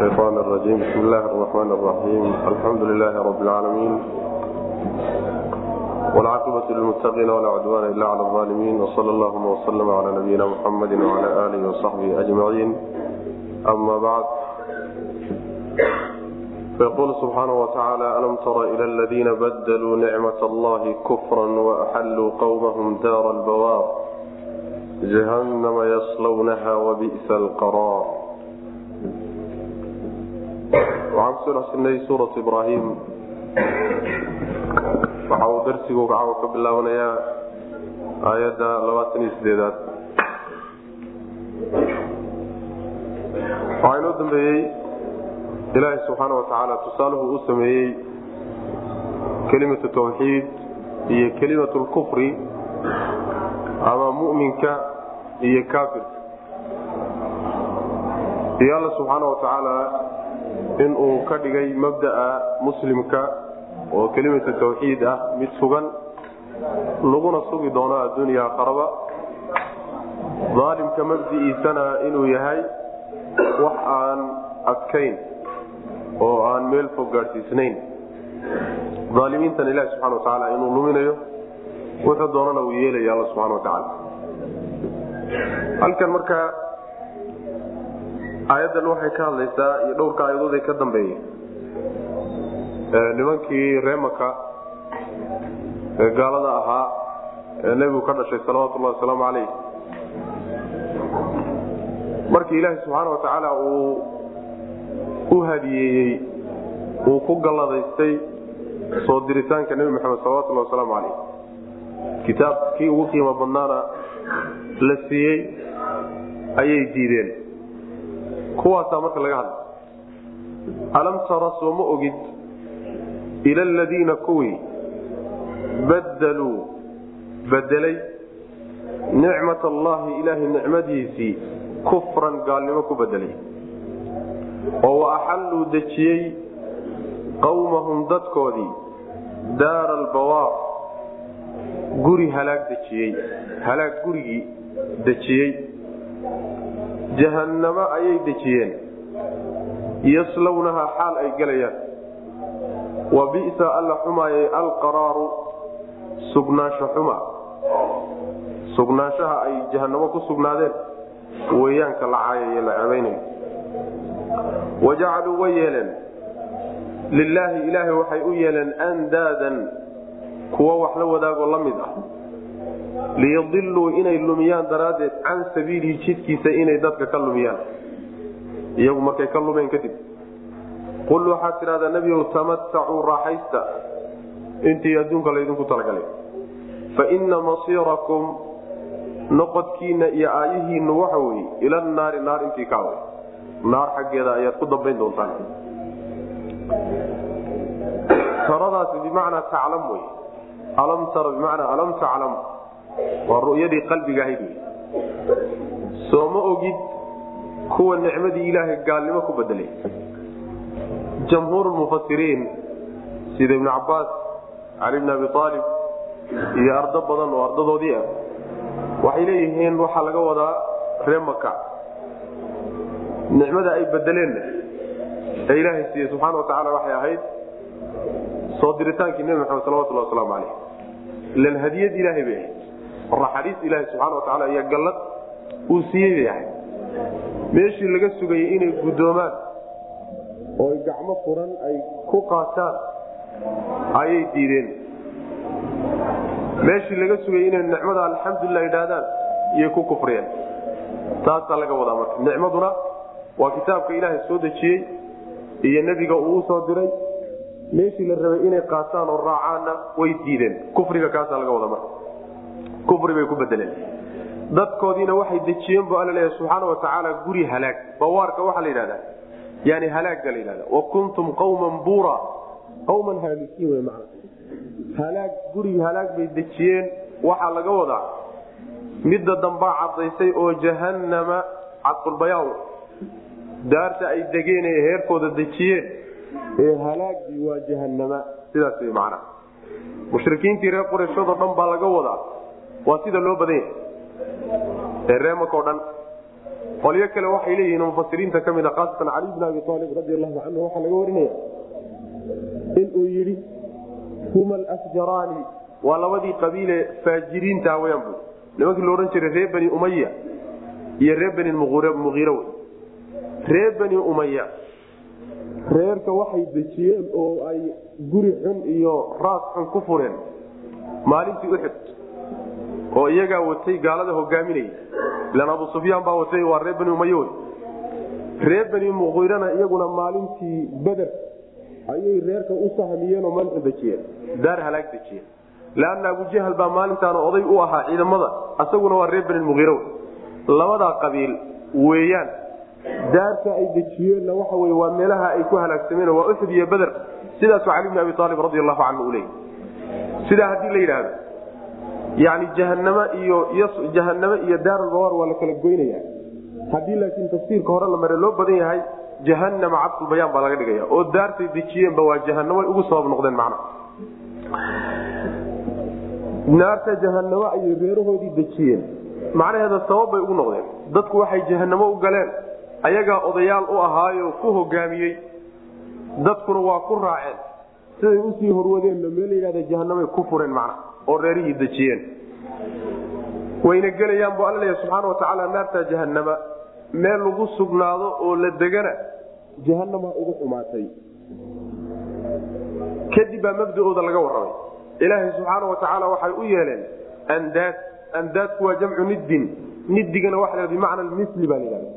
الشيطان الرجيم بسم الله الرحمن الرحيم الحمد لله رب العالمين والعاقبة للمتقين ولا عدوان إلا على الظالمين وصلى اللهم وسلم على نبينا محمد وعلى آله وصحبه أجمعين أما بعد فيقول سبحانه وتعالى ألم تر إلى الذين بدلوا نعمة الله كفرا وأحلوا قومهم دار البوار جهنم يصلونها وبئس القرار waxaan ku soo dhexsirnay suuratu ibraahim. Waxa uu darsigu caawa ka bilaabanayaa aayadda labaatan iyo sideedaad waxaa inoo dambeeyey ilaahay subxaana wa tacaala tusaaluhu uu sameeyey kelimatu tawxiid iyo kelimatu lkufri ama mu'minka iyo kaafirka. Iyo alla subxaana wa tacaala in uu ka dhigay mabda'a muslimka oo kelimatu tawxiid ah mid sugan laguna sugi doono adduunya akharaba daalimka mabdi'iisana inuu yahay wax aan adkayn oo aan meel fog gaadhsiisnayn. Aalimiintan ilahi subxana wa tacaala inuu luminayo wuxuu doonana uu yeelaya alla subxana wa tacaala halkan marka aayaddan waxay ka hadlaysaa iyo dhowrka aayadood ee ka dambeeya nimankii reemaka ee gaalada ahaa ee nebigu ka dhashay salawatullahi wasalaamu calayh. Markii ilaahi subxaana wa tacaala uu u hadiyeeyey uu ku galladaystay soo diritaanka nebi maxamed salawatullahi wasalaamu calayh. Kitaabkii ugu qiimo badnaana la siiyey ayay diideen kuwaasaa marka laga hadlay alam tara soo ma ogid ila aladiina kuwii baddaluu bedelay nicmat allahi ilaahay nicmadiisii kufran gaalnimo ku bedelay oo wa axalluu dejiyey qawmahum dadkoodii daara albawaar guri halaag dejiyey halaag gurigii dejiyey jahannamo ayay dejiyeen. Yaslawnahaa xaal ay gelayaan. Wa bisa alla xumaayay alqaraaru sugnaansho xuma. Sugnaanshaha ay jahannamo ku sugnaadeen. Weeyaanka la caayaye la cebaynayo wa jacaluu way yeeleen. Lilaahi ilaahay waxay u yeeleen andaadan kuwa wax la wadaagoo la mid ah liyadiluu inay lumiyaan daraaddeed can sabiilihi jidkiisa inay dadka ka lumiyaan. Iyagu markay ka lumeen kadib qul waxaad tidhahdaa nebigow tamatacuu raaxaysta. Intii adduunka laydinku talagalay. Fa inna masiirakum noqodkiinna iyo aayihiinnu waxa weeye ila naari naar intii ka away naar xaggeeda ayaad ku dambayn doontaan. Taradaasi bimacnaa taclam wey alam tara bimacnaa alam taclam waa ru'yadii qalbiga ahayd. Soo ma ogid kuwa nicmadii ilaahay gaalnimo ku bedelay? Jamhuurmufasiriin sida ibnu cabaas cali bn abi aalib iyo ardo badan oo ardadoodii ah waxay leeyihiin waxaa laga wadaa ree maka nicmada ay bedeleenna ee ilaahay siiye subxaana wa tacala waxay ahayd soo diritaankii nebi maxamed salawatullah wasalaamu caleyh ilan hadiyad ilaahay bay ahayd raxariis ilaahi subxana wa tacala iyo gallad uu siiyey bay ahayd meeshii laga sugayay inay guddoomaan oo gacmo furan ay ku qaataan ayay diideen. Meeshii laga sugayay inay nicmada alxamdulilah idhaahdaan iyay ku kufriyeen. Taasaa laga wadaa marka. Nicmaduna waa kitaabka ilaahay soo dejiyey iyo nebiga uu u soo diray. Meeshii la rabay inay qaataan oo raacaanna way diideen. Kufriga kaasaa laga wada marka kufri bay ku bedeleen. Dadkoodiina waxay dejiyeen bu alla leeyahay subxaana wa tacaala guri halaag. Bawaarka waxaa la yidhahdaa yani halaagga la yidhahda wa kuntum qawman buura. Qawman haalikiin wey macna halaag guri halaag bay dejiyeen waxaa laga wadaa midda dambaa caddaysay oo jahannama cadqulbayaan daarta ay degeen ee heerkooda dejiyeen ee halaagii waa jahannama. Sidaas wey macnaha. Mushrikiintii reer qurayshadoo dhan baa laga wadaa waa sida loo badan yahay ee reemakao dhan qolyo kale waxay leeyihiin mufasiriinta ka mid a khaasatan cali bn abi aalib radi allahu canhu waxaa laga warinaya inuu yidhi huma alafjaraani waa labadii qabiile faajiriinta weyaan bu nimankii la odhan jiray reer bani umaya iyo reer bani muiire wey reer bani umaya reerka waxay dejiyeen oo ay guri xun iyo raas xun ku fureen maalintii uxud oo iyagaa watay gaalada hogaaminaya ilan abu sufyaan baa watay waa reer bani umay wey reer bani muqiirana iyaguna maalintii beder ayay reerka u sahmiyeen oo maalixu dejiyeen daar halaag dejiyeen. Leanna abujahal baa maalintaana oday u ahaa ciidamada asaguna waa reer bani muqiire wey labadaa qabiil weeyaan daarta ay dejiyeenna waxa wey waa meelaha ay ku halaagsameen waa uxud iyo beder sidaasuu cali bn abi aalib radi allahu canhu u leeyay. Sidaa haddii la yidhaahdo yani jahaname iyo jahaname iyo daarulbawaar waa la kala goynaya haddii laakiin tafsiirka hore la mare loo badan yahay jahanama cabdulbayaan baa laga dhigaya oo daartay dejiyeenba waa jahanamo ugu sabab noqdeen macna naarta jahanamo ayay reerahoodii dejiyeen. Macnaheeda sabab bay ugu noqdeen. Dadku waxay jahanamo u galeen ayagaa odayaal u ahaayo ku hogaamiyey. Dadkuna waa ku raaceen siday u sii horwadeenna meel layidhahda jahanamay ku fureen macna oo reerihii dejiyeen. Wayna gelayaan bu alla leeya subxaana wa tacaala naarta jahanama meel lagu sugnaado oo la degana jahanama ugu xumaatay. Kadib baa mabdaooda laga warramay. Ilaahay subxaana wa tacaala waxay u yeeleen andaad andaadku waa jamcu niddin nidigana waa bimacna misli baa layhahda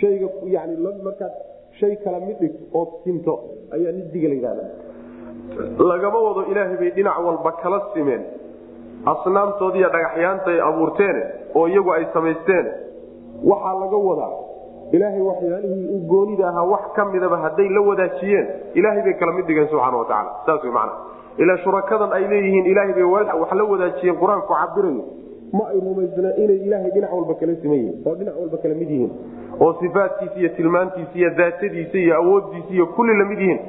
hayga yani markaad shay kala mid dhig ood sinto ayaa nidiga la yidhahda lagama wado ilaahay bay dhinac walba kala simeen. Asnaamtoodiiyo dhagaxyaanta ay abuurteene oo iyagu ay samaysteen. Waxaa laga wadaa ilaahay waxyaalihii u goonida ahaa wax ka midaba hadday la wadaajiyeen ilaahay bay kala mid dhigeen subxana watacaala saas wey macana ilaa shurakadan ay leeyihiin ilaahay bay wax la wadaajiyeen qur'aanku cabirayo ma ay rumaysna inay ilaahay dhinac walba kala siman yihiin oo dhinac walba kala mid yihiin. Oo sifaadkiisa iyo tilmaantiisa iyo daatadiisa iyo awooddiisa iyo kulli la mid yihiin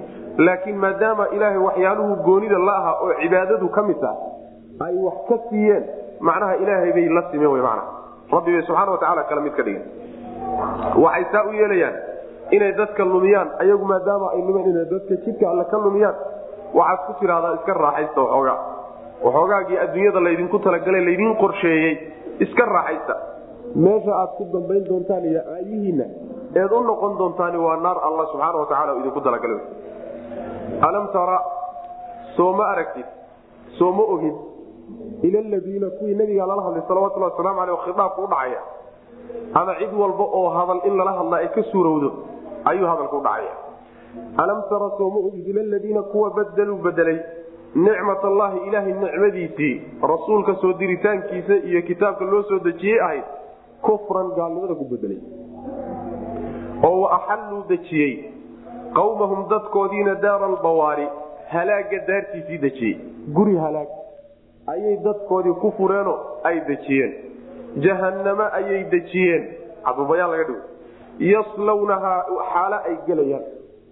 laakiin maadaama ilaahay waxyaaluhu goonida la aha oo cibaadadu ka mid taha ay wax ka siiyeen macnaha ilaahay bay la simeen w mana rabbi bay subxana watacaala kala mid ka dhigeen. Waxay saa u yeelayaan inay dadka lumiyaan ayagu maadaama ay lumeen inay dadka jidka alle ka lumiyaan waxaad ku tidhahdaa iska raaxaysta waxoogaa. Waxoogaagii adduunyada laydinku talagalay laydin qorsheeyey iska raaxaysta. Meesha aad ku dambayn doontaan iyo aayihiinna eed u noqon doontaani waa naar alla subxaana watacaala idinku talagalay alam tara soo ma aragtid soo ma ogid ila ladiina kuwii nabiga lala hadlay salawatuli waslamu aleh khiaabku udhacaya ama cid walba oo hadal in lala hadla ay ka suurowdo ayuu hadalku udhacaya alam tara soo ma ogid ila ladiina kuwa badaluu bedelay nicmat allahi ilaahay nicmadiisii rasuulka soo diritaankiisa iyo kitaabka loo soo dejiyey ahayd kufran gaalnimada ku bedelay oo wa axalluu dejiyey qawmahum dadkoodiina daara albawaari halaaga daartiisii dejiyey. Guri halaag. Ayay dadkoodii ku fureenoo ay dejiyeen. Jahanname ayay dejiyeen. Cadubayaan laga dhigo. Yaslawnahaa xaalo ay gelayaan.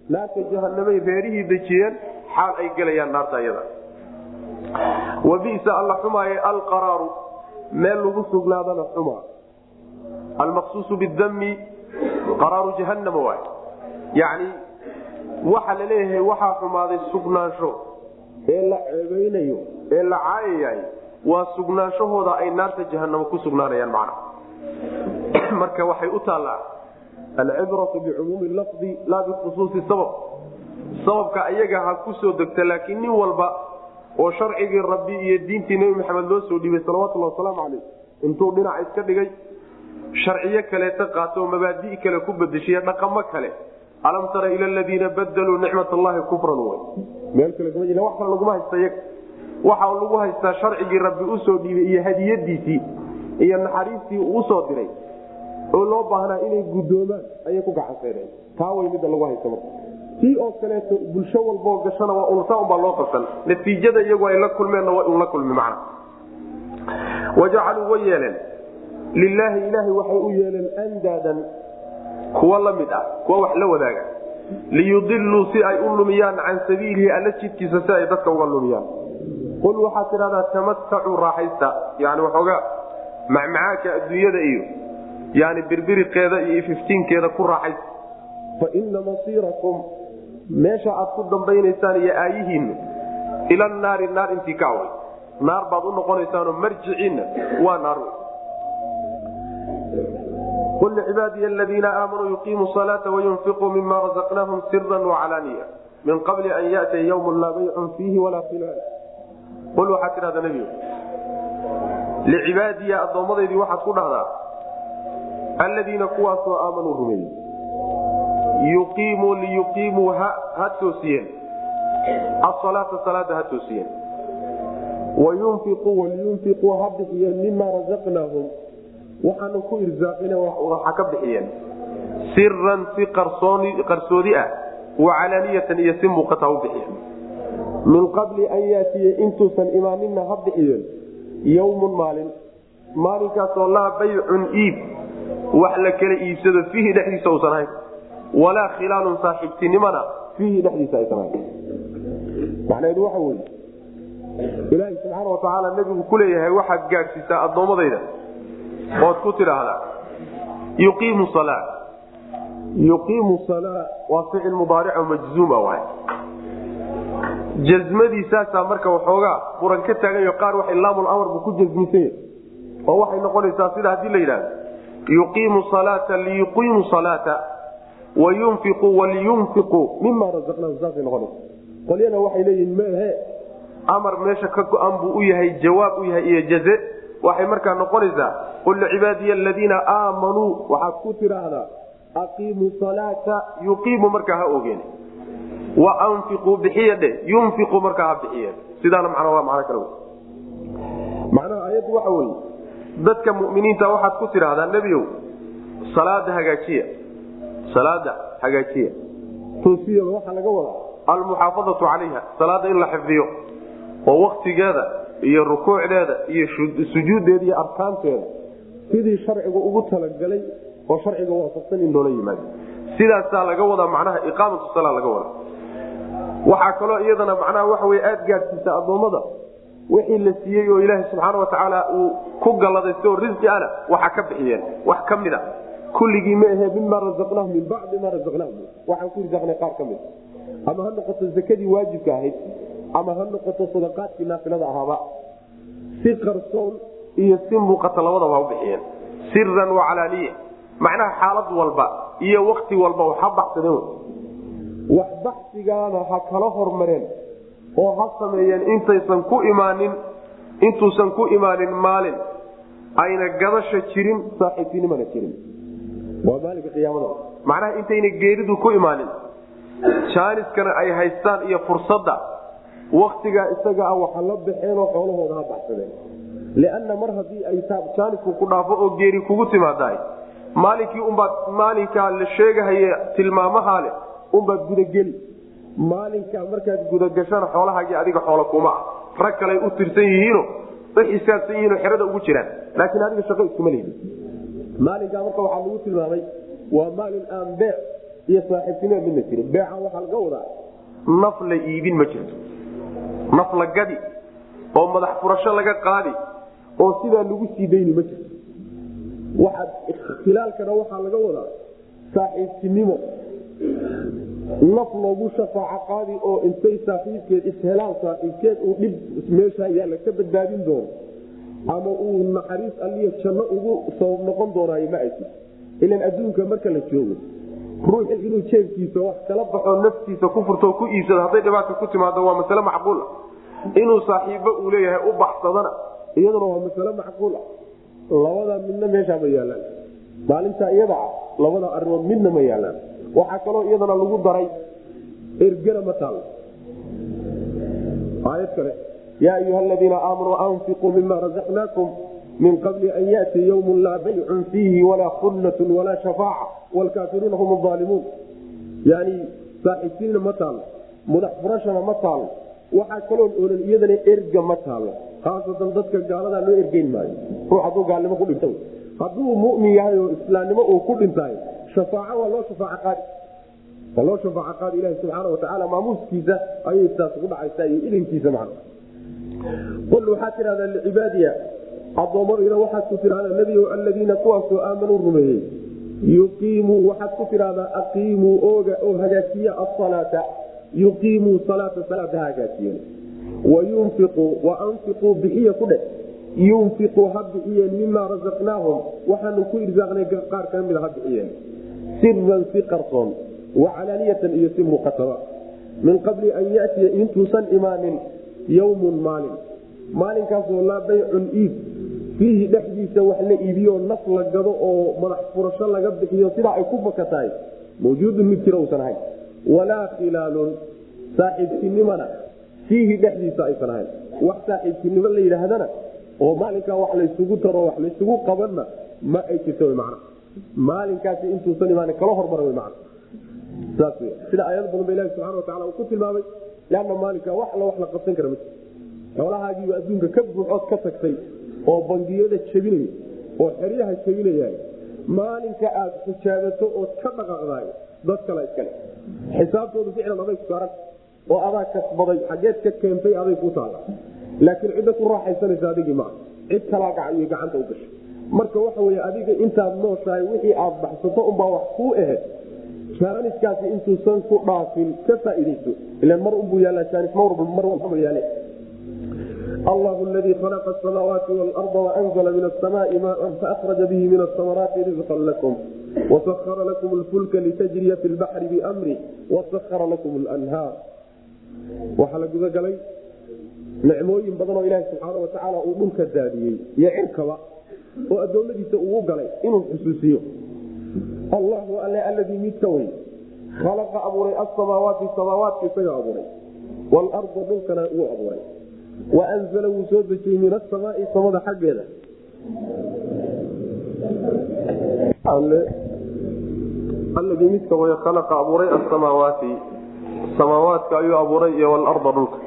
Naarta jahanamay reerihii dejiyeen xaal ay gelayaan naarta iyada wa bisa alla xumaaye alqaraaru. Meel lagu sugnaadana xumaa almaqsuusu bidami qaraaru jahanama waay. Yani waxa la leeyahay waxaa xumaaday sugnaansho. Ee la ceebeynayo. Ee la caayayahay waa sugnaanshahooda ay naarta jahanamo ku sugnaanayaan macna. Marka waxay u taallaa alcibratu bicumuumi lafdi laa bikhusuusi sabab. Sababka ayaga ha ku soo degta laakiin nin walba oo sharcigii rabbi iyo diintii nebi maxamed loo soo dhiibay salawatulhi wasalaamu caleyh intuu dhinac iska dhigay sharciyo kaleeta qaato oo mabaadi' kale ku bedeshiya dhaqamo kale alam tara ila ladiina badaluu nicmat allahi kufran wax kale laguma haysta waxa lagu haystaa sharcigii rabbi u soo dhiibay iyo hadiyadiisii iyo naxariistii uu u soo diray oo loo baahnaa inay guddoomaan ayay ku gacansaydeen taa way midda lagu haysta marka. Tii oo kaleeto bulsho walboo gashana waa unsa unbaa loo qabsan natiijada iyagu ay la kulmeenna waa un la kulmi macna. Wajacaluu way yeeleen. Lilaahi ilaahay waxay u yeeleen andaadan kuwa la mid ah kuwa wax la wadaaga. Liyudiluu si ay u lumiyaan can sabiilihi alla jidkiisa si ay dadka uga lumiyaan. Qul waxaad tidhahdaa tamatacuu raaxaysta. Yani waxoogaa macmacaanka adduunyada iyo yani birbiriqeeda iyo ififtiinkeeda ku raaxaysa fa ina masiirakum meesha aad ku dambaynaysaan iyo aayihiinna ila naari naar intii ka away. Naar baad u noqonaysaanoo marjiciinna waa naar qul lcibaadiy aladiina aamanuu yuqiimuu salaata wayunfiquu mima razaqnaahum sira wacalaaniya min qabli an yatiya ywm laa baycun fiihi walaa khilaal qul waxaad tidhahdaa nebigu licibaadiya addoomadaydii waxaad ku dhahdaa alladiina kuwaasoo aamanuu rumeeyey yuqiimuu liyuqiimuu ha toosiyeen asalaata salaada ha toosiyeen wayunfiquu waliyunfiquu ha bixiyeen mima razaqnaahum waxaanu ku irsaaqina waxa ka bixiyeen. siran si qarsoodi ah wacalaaniyatan iyo si muuqata u min qabli an yaatiya intuusan imaaninna ha bixiyeen yowmun maalin. maalinkaasoo laa baycun iib. wax la kala iibsado fiihi dhexdiisa usan ahayn. walaa khilaalun saaxiibtinimona fiihi dhexdiisa aysan ahayn. macnaheedu waxa weye ilaahay subxaana watacaala nebigu ku leeyahay waxaad gaadhsiisaa addoommadayda ood ku tidhaahdaa? Yuqiimu salaa. Yuqiimu salaa waa ficil mudaarico majzuuma waay. Jasmadiisaasaa marka waxoogaa buran ka taagayo qaar waxay laamul amar buu ku jasmisan yahay. Oo waxay noqonaysaa sida haddii la yidhahdo yuqiimu salaata liyuqiimu salaata wayunfiquu waliyunfiquu mima razaqnaahum saasay noqonaysa qolyana waxay leeyihiin mehe amar meesha ka go-an buu u yahay jawaab u yahay iyo jaze waxay markaa noqonaysaa qul licibaadiya aladiina aamanuu waxaad ku tidhaahdaa aqiimuu salaata yuqiimu markaa ha ogeen waanfiquu bixiya dhe yunfiqu markaa ha bixiyeen sidaana macnaa waa macno kale macnaha ayaddu waxa weeye dadka mu'miniinta waxaad ku tidhaahdaa nebiow salaada hagaajiya salaada hagaajiya. Toosiyada waxaa laga wadaa almuxaafadatu calayha salaada in la xifdiyo oo waktigeeda iyo rukuucdeeda iyo sujuuddeeda iyo arkaanteeda. Sidii sharciga ugu talagalay oo sharciga waafaqsan in loola yimaado. Sidaasaa laga wadaa macnaha iqaamatu sala laga wadaa. Waxaa kaloo iyadana macnaha waxa wey aada gaadhsiisa addoommada. Wixii la siiyey oo ilaaha subxaana watacaala uu ku galladaysta oo risqi ana waxa ka bixiyeen. Wax ka mid a. Kulligii ma ahe mima razaqnaahum min bacdi ma razaqnaahum. Waxaan ku risaqnay qaar ka mid. Ama ha noqoto zakadii waajibka ahayd ama ha noqoto sadaqaadkii naafilada ahaaba. Si qarsoon iyo si muuqata labadaba ha u bixiyeen. Siran wacalaaniya macnaha xaalad walba iyo wakti walba ha baxsadeen wax ha kala hormareen oo ha sameeyeen intaysan ku imaanin intuusan ku imaanin maalin ayna gadasha jirin saaxiibtinimana jirin. Waa maalinka qiyaamada. Macnaha intayna geeridu ku imaanin. Jaaniskana ay haystaan iyo fursadda waktigaa isaga ah waxa la baxeenoo xoolahooda ha baxsadeen lianna mar haddii ay jaanisku ku dhaafo oo geeri kugu timaadahay maalinkii unbaad maalinkaa la sheegahaye tilmaamahaa leh unbaad gudageli maalinkaa markaad gudagashana xoolahaagii adiga xoola kuma ah. Rag kaley u tirsan yihiino u xisaabsan yihiinoo xerada ugu jiraan. Laakiin adiga shaqo iskuma lehdi maalinkaa marka waxaa lagu tilmaamay waa maalin aan beec iyo saaxiibtinima midna jirin beecan waxaa laga wadaa naf la iibin ma jirto naf la gadi oo madax furasho laga qaadi oo sidaa lagu sii dayni ma jirto. Waxaad ikhtilaalkana waxaa laga wadaa saaxiibtinimo. Naf loogu shafaaco qaadi oo intay saaxiibkeed ishelaan saaxiibkeed uu dhib meesha yaalla ka badbaadin doono ama uu naxariis alliya janno ugu sabab noqon doonaayo ma aysi ilan adduunka marka la joogo ruuxi inuu jeebkiisa wax kala baxo naftiisa ku furto ku iibsado hadday dhibaata ku timaado waa masale macquul ah. Inuu saaxiibbo uu leeyahay u baxsadana iyaduna waa masale macquul ah. Labada midna meeshaa yaalaan. Maalinta iyada ah arimood midna ma yaalaan. Waxaa kaloo iyadana lagu daray ergana ma taal. Aayad kale yaa ayuha aladiina aamanuu anfiquu mima razaqnaakum min qabli an yati ywm laa baycun fiihi walaa khullatun walaa shafaaca wlkaafiruuna hum aalimuun yani saaxiibtiinna ma taalo mudax furashana ma taalo waxaa kaloon oolan iyadana erga ma taalo khaasatan dadka gaaladaa loo ergeyn maayo ruu hadduu gaalnimo ku dhinta hadduu mumin yahay oo islaamnimo uu ku dhintaay shafaaco waa loo shafaac qaadi waa loo shafaac qaadi ilahi subxaana watacaala maamuuskiisa ayay saas ugu dhacaysaa iyo ilinkiisa macna qul waxaa tidhahdaa licibaadiya addoommadiina waxaad ku tidhahdaa nebigo aladiina kuwaasoo aamanuu rumeeyey. Yuqiimuu waxaad ku tidhahdaa aqiimuu ooga oo hagaajiya asalaata yuqiimuu salaata salaata ha hagaajiyeen wayunfiquu wa anfiquu bixiya ku dheh yunfiquu ha bixiyeen mimaa rasaqnaahum waxaanu ku irsaaqnay qaar ka mida ha bixiyeen. Siran si qarsoon wacalaaniyatan iyo si muuqataba min qabli an yatiya intuusan imaanin yowmun maalin. Maalinkaasoo laa baycun iib fiihi dhexdiisa wax la iibiyo naf la gado oo madax furasho laga bixiyo sidaa ay ku baka tahay mawjuudun mid jira usan ahayn. Walaa khilaalun saaxiibtinimona fiihi dhexdiisa aysan ahayn. Wax saaxiibtinimo la yidhaahdana oo maalinkaa wax laysugu taro wax laysugu qabanna ma ay jirto man maalinkaasi intuusan imaan kala hormara man sida aayad badan ba ilahi subxana watacala uu ku tilmaamay leanna maalinka wax alla wax la qabsan kara ma xoolahaagiiba adduunka ka buuxood ka tagtay oo bangiyada jebinaya oo xeryaha jebinaya maalinka aad xijaabato ood ka dhaqaaqdaay dad kale iskale xisaabtoodu ficlan aday ku oo adaa kasbaday xageed ka keentay aday ku taala laakiin cidda ku raaxaysanaysa adigii maa cid kalaa gacan gacanta u gashay. Marka waxa wey adiga intaad nooshahay wixii aad baxsato unbaa wax kuu aheyd jaaniskaasi intuusan ku dhaafin ka faaidayso ilan mar unbuu yaalla jaanis mar yaale allahu ladii khalaqa asamaawaati waalarda waanzla min asamaai maan faahraja bihi min asamaraati rizqan lakum wasahara lakum lfulka litajriya fi lbaxri biamri wasahara lakum lanhaar waxaa la gudagalay nicmooyin badan oo subxaana watacaala uu dhulka daadiyey iyo cirkaba oo adoomadiisa uu galay inuu xusuusiyo allahu alle aladii midka wey khalaqa abuuray asamaawaati samaawaadka isaga abuuray waalarda dhulkana wuu abuuray waanzala wuu soo dejiyey min asamaai samada xaggeeda aladii midka way khalaqa abuuray asamaawaati samaawaadka ayuu abuuray iyo walarda dhulka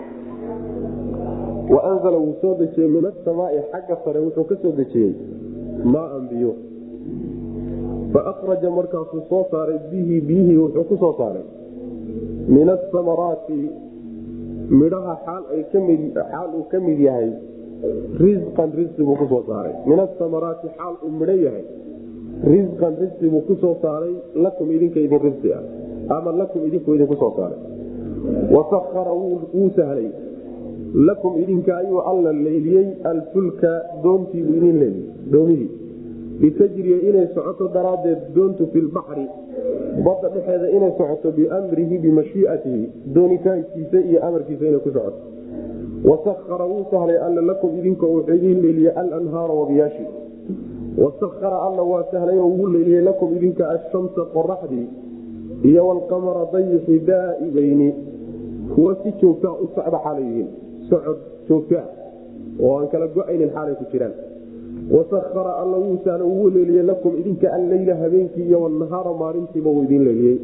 waanzala wuu soo dejiyey min asamaai xagga sare wuxuu ka soo dejiyey maaan biyo faaraja markaasuu soo saaray bihi biyihii wuxuu ku soo saaray min asamaraati midhaha xaal uu ka mid yahay risqan risqi buu ku soo saaray. Min asamaraati xaal uu midho yahay risqan risqi buu ku soo saaray lakum idinka idin risqi ah ama lakum idinku idinku soo saaray. Wasahara wuu sahlay. Lakum idinka ayuu alla leyliyey alfulka doontiibuu idin leeliyey doomihii litajriya inay socoto daraaddeed doontu fi lbaxri badda dhexeeda inay socoto biamrihi bimashiiatihi doonitaankiisa iyo amarkiisa inay ku socoto. Wasahara wuu sahlay alla lakum idinka wuxuu idin leeliyey alanhaara wabiyaashi wasahara alla waa sahlay oo ugu leeliyey lakum idinka ashamsa qoraxdii iyo walqamara dayixi daa'ibayni kuwa si joogtaa u socda xaalay yihiin socod joogtaa. Oo aan kala go'aynin xaalay ku jiraan wasahara alla wuu sahla ugu leeliyey lakum idinka alleyla habeenkii iyo wanahaara maalintiiba uu idin leeliyey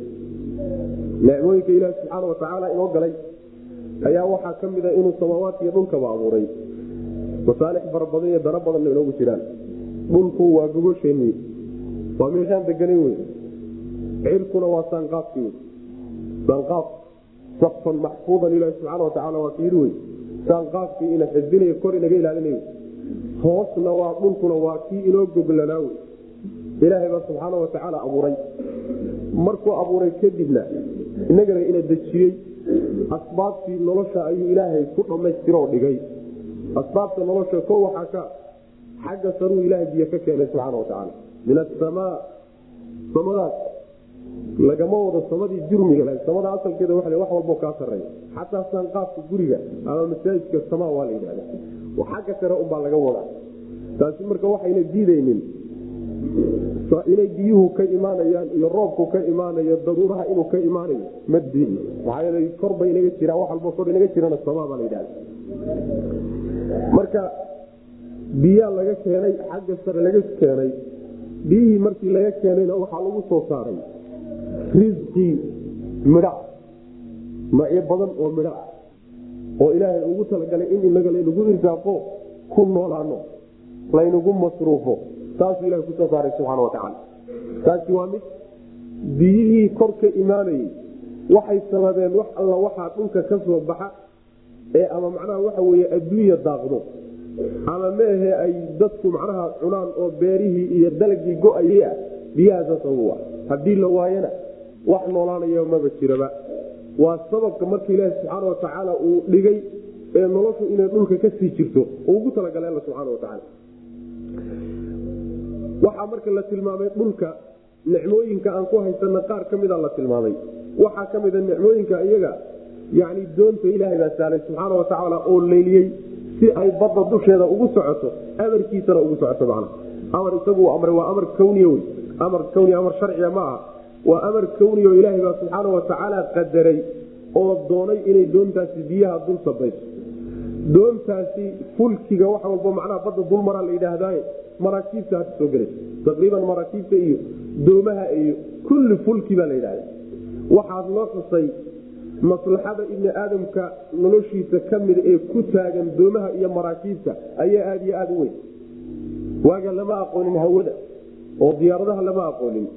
nicmooyinka ilaahi subxaana watacaala inoo galay ayaa waxaa ka mida inuu samaawaadkiiyo dhulkaba abuuray. Masaalix fara badan iyo dano badanna inoogu jiraan. Dhulku waa gogosheennii waa meeshaan deganan wey cirkuna waa saanqaafkii wey saanqaaf saqfan maxfuudan ilaahi subxaana watacaala waa kiiri wey saanqaafkii ina xifdinayo kor inaga ilaalinayo hoosna waa dhulkuna waa kii inoo goglanaa wey. Ilaahay baa subxaana watacaala abuuray. Markuu abuuray kadibna inagana ina dejiyey. Asbaabtii nolosha ayuu ilaahay ku dhammaystiroo dhigay. Asbaabta nolosha ko waxaa ka xagga saruu ilaahay biyo ka keenay subxaana watacaala min asamaa samadaas lagama wado samadii jurmiga samada asalkeeda wa wax walbo kaa sareeya xataa saanqaafka guriga ama masaajidka samaa waa la yidhahda xagga sare unbaa laga wadaa. Taasi marka waxayna diidaynin inay biyuhu ka imaanayaan iyo roobku ka imaanayo daruuraha inuu ka imaanayo ma diidno maxaa korba inaga jiraan wax walbo kor inaga jirana samaa baa la yidhahda marka biyaa laga keenay xagga sare laga keenay biyihii markii laga keenayna waxaa lagu soo saaray risqii midha. Macyo badan oo midha. Ah oo ilaahay ugu talagalay in inaga laynagu irsaaqo ku noolaano laynagu masruufo. Taasuu ilahay ku soo saaray subxaana watacaala taasi waa mid biyihii kor ka imaanayey waxay sababeen wax alla waxaa dhulka ka soo baxa ee ama macnaha waxa weye adduunya daaqdo. Ama maahe ay dadku macnaha cunaan oo beerihii iyo dalagii go'ayay ah biyahaasa sabab ah. Haddii la waayana wax noolaanaya maba jiraba. Waa sababka marka ilaahi subxaana watacaala uu dhigay ee noloshu inay dhulka ka sii jirto ugu talagalay alla subxaana watacaala waxaa marka la tilmaamay dhulka nicmooyinka aan ku haysana qaar ka mida la tilmaamay. Waxaa ka mida nicmooyinka iyaga yani doonta ilaahay baa saalay subxaana watacaala oo leyliyey si ay badda dusheeda ugu socoto amarkiisana ugu socoto macna. Amar isagu amray waa amar kawniya wey amar kawniya amar sharciya ma aha waa amar kawniya oo ilaahay baa subxaana watacaala qadaray oo doonay inay doontaasi biyaha dul sabayso doontaasi fulkiga wax walba macnaha badda dulmaraa la yidhaahdaye maraakiibta hadda soo gelaysa taqriiban maraakiibta iyo doomaha iyo kulli fulki baa la yidhahda waxaad loo xusay maslaxada ibni aadamka noloshiisa ka mida ee ku taagan doomaha iyo maraakiibta ayaa aada iyo aada u weyn. Waaga lama aqoonin hawada oo diyaaradaha lama aqoonin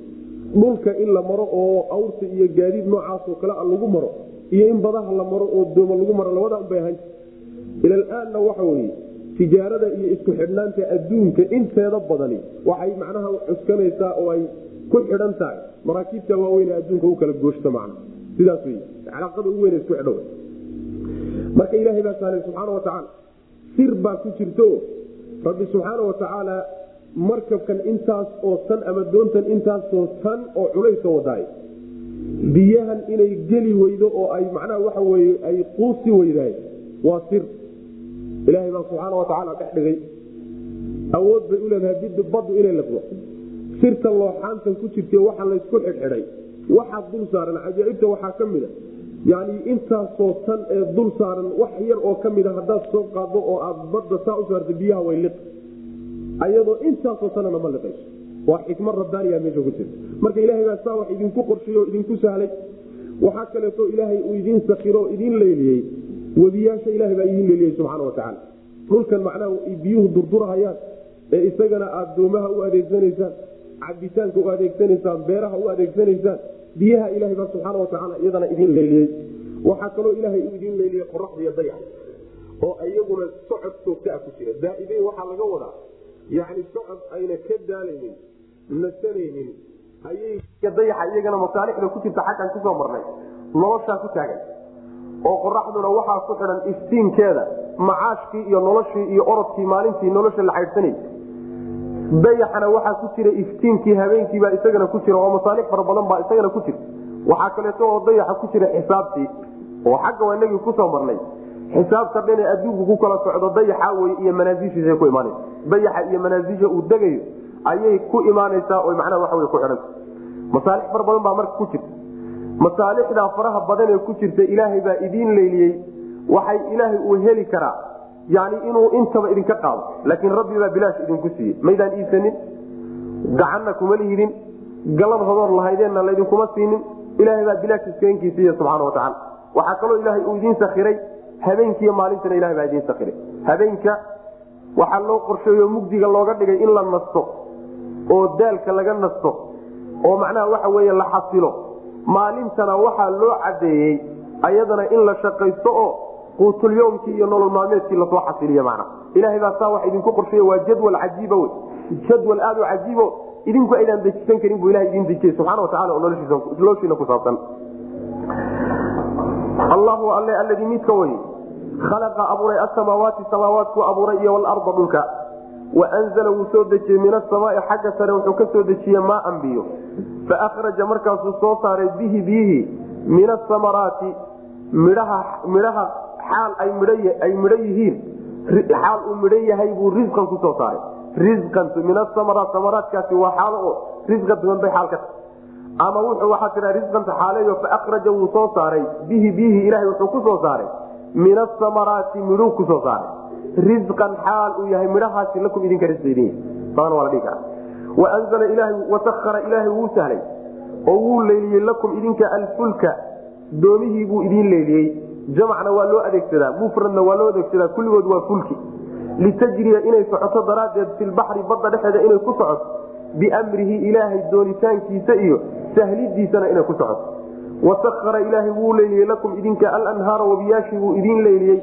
dhulka in la maro oo awrta iyo gaadiid noocaasoo kale a lagu maro iyo in badaha la maro oo dooma lagu maro labada unbay ahan ilalaanna waxa weye tijaarada iyo isku xidhnaanta adduunka inteeda badani waxay macnaha cuskanaysaa oo ay ku xidhan tahay. Maraakiibta waaweyn ee adduunka u kala gooshta macna. Sidaas wey calaaqada ugu weyn isku xidho marka ilaahay baa saalay subxaana watacaala sir baa ku jirto. Rabbi subxaana watacaala markabkan intaas oo tan ama doontan intaasoo tan oo culayska wadaay biyahan inay geli weydo oo ay macnaha waxa weye ay quusi weydaay waa sir. Ilaahay baa subxaana watacaala dhex dhigay. Awood bay u leedahay baddu inay laqdo sirta looxaantan ku jirta waxa laysku xidhxidhay waxaa dul saaran cajaa'ibta waxaa ka mida yani intaasoo tan ee dul saaran wax yar oo ka mida haddaad soo qaado oo aad badda saa u saarta biyaha way liq ayadoo intaasoo tanana ma liqayso. Waa xikmad rabbaaniya meesha ku jirta marka ilaahay baa saa wax idinku qorsheeye oo idinku sahlay waxaa kaleeto ilaahay uu idiin sakiro idiin leyliyey webiyaasha ilahay baa idiin leeliyey subxaana watacaala dhulkan macnaha biyuhu durdurahayaan. Ee isagana aad doomaha u adeegsanaysaan cabitaanka u adeegsanaysaan beeraha u adeegsanaysaan biyaha ilahay baa subxaana watacaala iyadana idiin leyliyey waxaa kaloo ilaahay uu idiin leyliyey qoraxda iyo oo iyaguna socod joogtaa ku jira. Daa'ibeyn waxaa laga wadaa yani socod ayna ka daalaynin nasanaynin ayay dayaxa iyagana masaalixda ku jirta xaggan ku soo marnay. Noloshaa ku taagan. Oo qoraxduna waxaa ku xidhan iftiinkeeda macaashkii iyo noloshii iyo orodkii maalintii nolosha la xaydhsanay dayaxana waxaa ku jira iftiinkii habeenkiibaa isagana ku jira oo masaalix fara badan baa isagana ku jira. Waxaa kaleeto oo dayaxa ku jira xisaabtii. Oo xagga waa inagii ku soo marnay xisaabta dhan ee adduunku ku kala socdo dayaxa wey iyo manaasishiisa ku imaanaysa dayaxa iyo manaasisha uu degayo ayay ku imaanaysaa oo macnaha waxa wey ku xidhanta masaalix fara badan baa marka ku jirta. Masaalixdaa faraha badan ee ku jirta ilaahay baa idiin leyliyey waxay ilaahay uu heli karaa. Yani inuu intaba idinka qaado. Laakiin rabbi baa bilaash idinku siiyey. Maydaan iisanin gacanna kuma lihidin galad hodoor lahaydeenna laydinkuma siinin. Ilaahay baa bilaash iskankii siiye subxaana watacaala waxaa kaloo ilaahay uu idiin sakiray habeenkiiyo maalintana ilahay baa idiin sakiray habeenka waxaa loo qorsheeyo mugdiga looga dhigay in la nasto oo daalka laga nasto oo macnaha waxa weeye la xasilo. Maalintana waxaa loo cadeeyey ayadana in la shaqaysto oo quutulyomkii iyo nolol maalmeedkii la soo xasiliy mana ilahay baa saa wax idinku qorsheey waa jadwal cajiiba wey jadwal aad u cajiibo idinku aydaan dejisan karin buu ilaha idin dejiyey subxana watacala oo noloshiina ku saabsan allahu alle alladii midka wey khalaqa abuuray asamaawaati samaawaatku abuuray iyo walarda dhulka. Waanzala wuu soo dejiyey min asamaai xagga sare wuxuu ka soo dejiyey maaan biyo. Faahraja markaasuu soo saaray bihi biyihii min asamaraati midhaha xaal ay midho yihiin. Xaal uu midho yahay buu risqan ku soo saaray. Risqan min asamaraat samaraatkaasi waa xaalo oo risqa duwan bay xaal ka tahay ama wuxuu waxaa tiraa risqanta xaaleeyo faahraja wuu soo saaray. Bihi biyihii ilahay wuxuu ku soo saaray. Min asamaraati midhuu ku soo saaray. Risqan xaal uu yahay midhahaasi lakum idinka karaa waanzala ilaahay wuu sahlay. Oo wuu leyliyey lakum idinka alfulka. Doomihii buu idiin leeliyey jamacna waa loo adeegsadaa mufradna waa loo adeegsadaa kulligood waa fulki. Litajriya inay socoto daraaddeed filbaxri badda dhexeeda inay ku socoto biamrihi ilaahay doonitaankiisa iyo sahlidiisana inay ku socoto. Wasahara ilaahay wuu leyliyey lakum idinka alanhaara wabiyaashii buu idiin leyliyey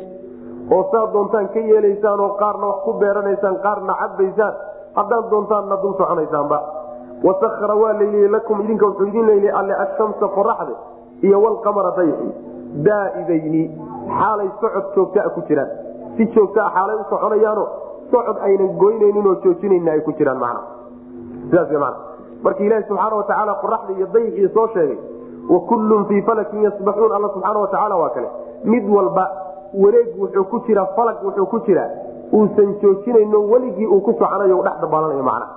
oo saad doontaan ka yeelaysaan oo qaarna wax ku beeranaysaan qaarna cabaysaan haddaad doontaanna dul soconaysaanba. Wasakara waa layliyey lakum idinka wuxuu idin leyliyey alle ashamsa qoraxde iyo walqamara dayxi daa'ibayni xaalay socod joogtaa ku jiraan. Si joogtaa xaalay u soconayaano socod aynan goynaynin oo joojinayna ay ku jiraan man marka ilaahi subxaana watacaala qoraxda iyo dayxii soo sheegay wa fii falakin yasbaxuun alla subxaana watacaala waa kale. Mid walba wareeg wuxuu ku jiraa falag wuxuu ku jiraa uusan joojinayno weligii uu ku soconayo dhex dabaalanayo macna.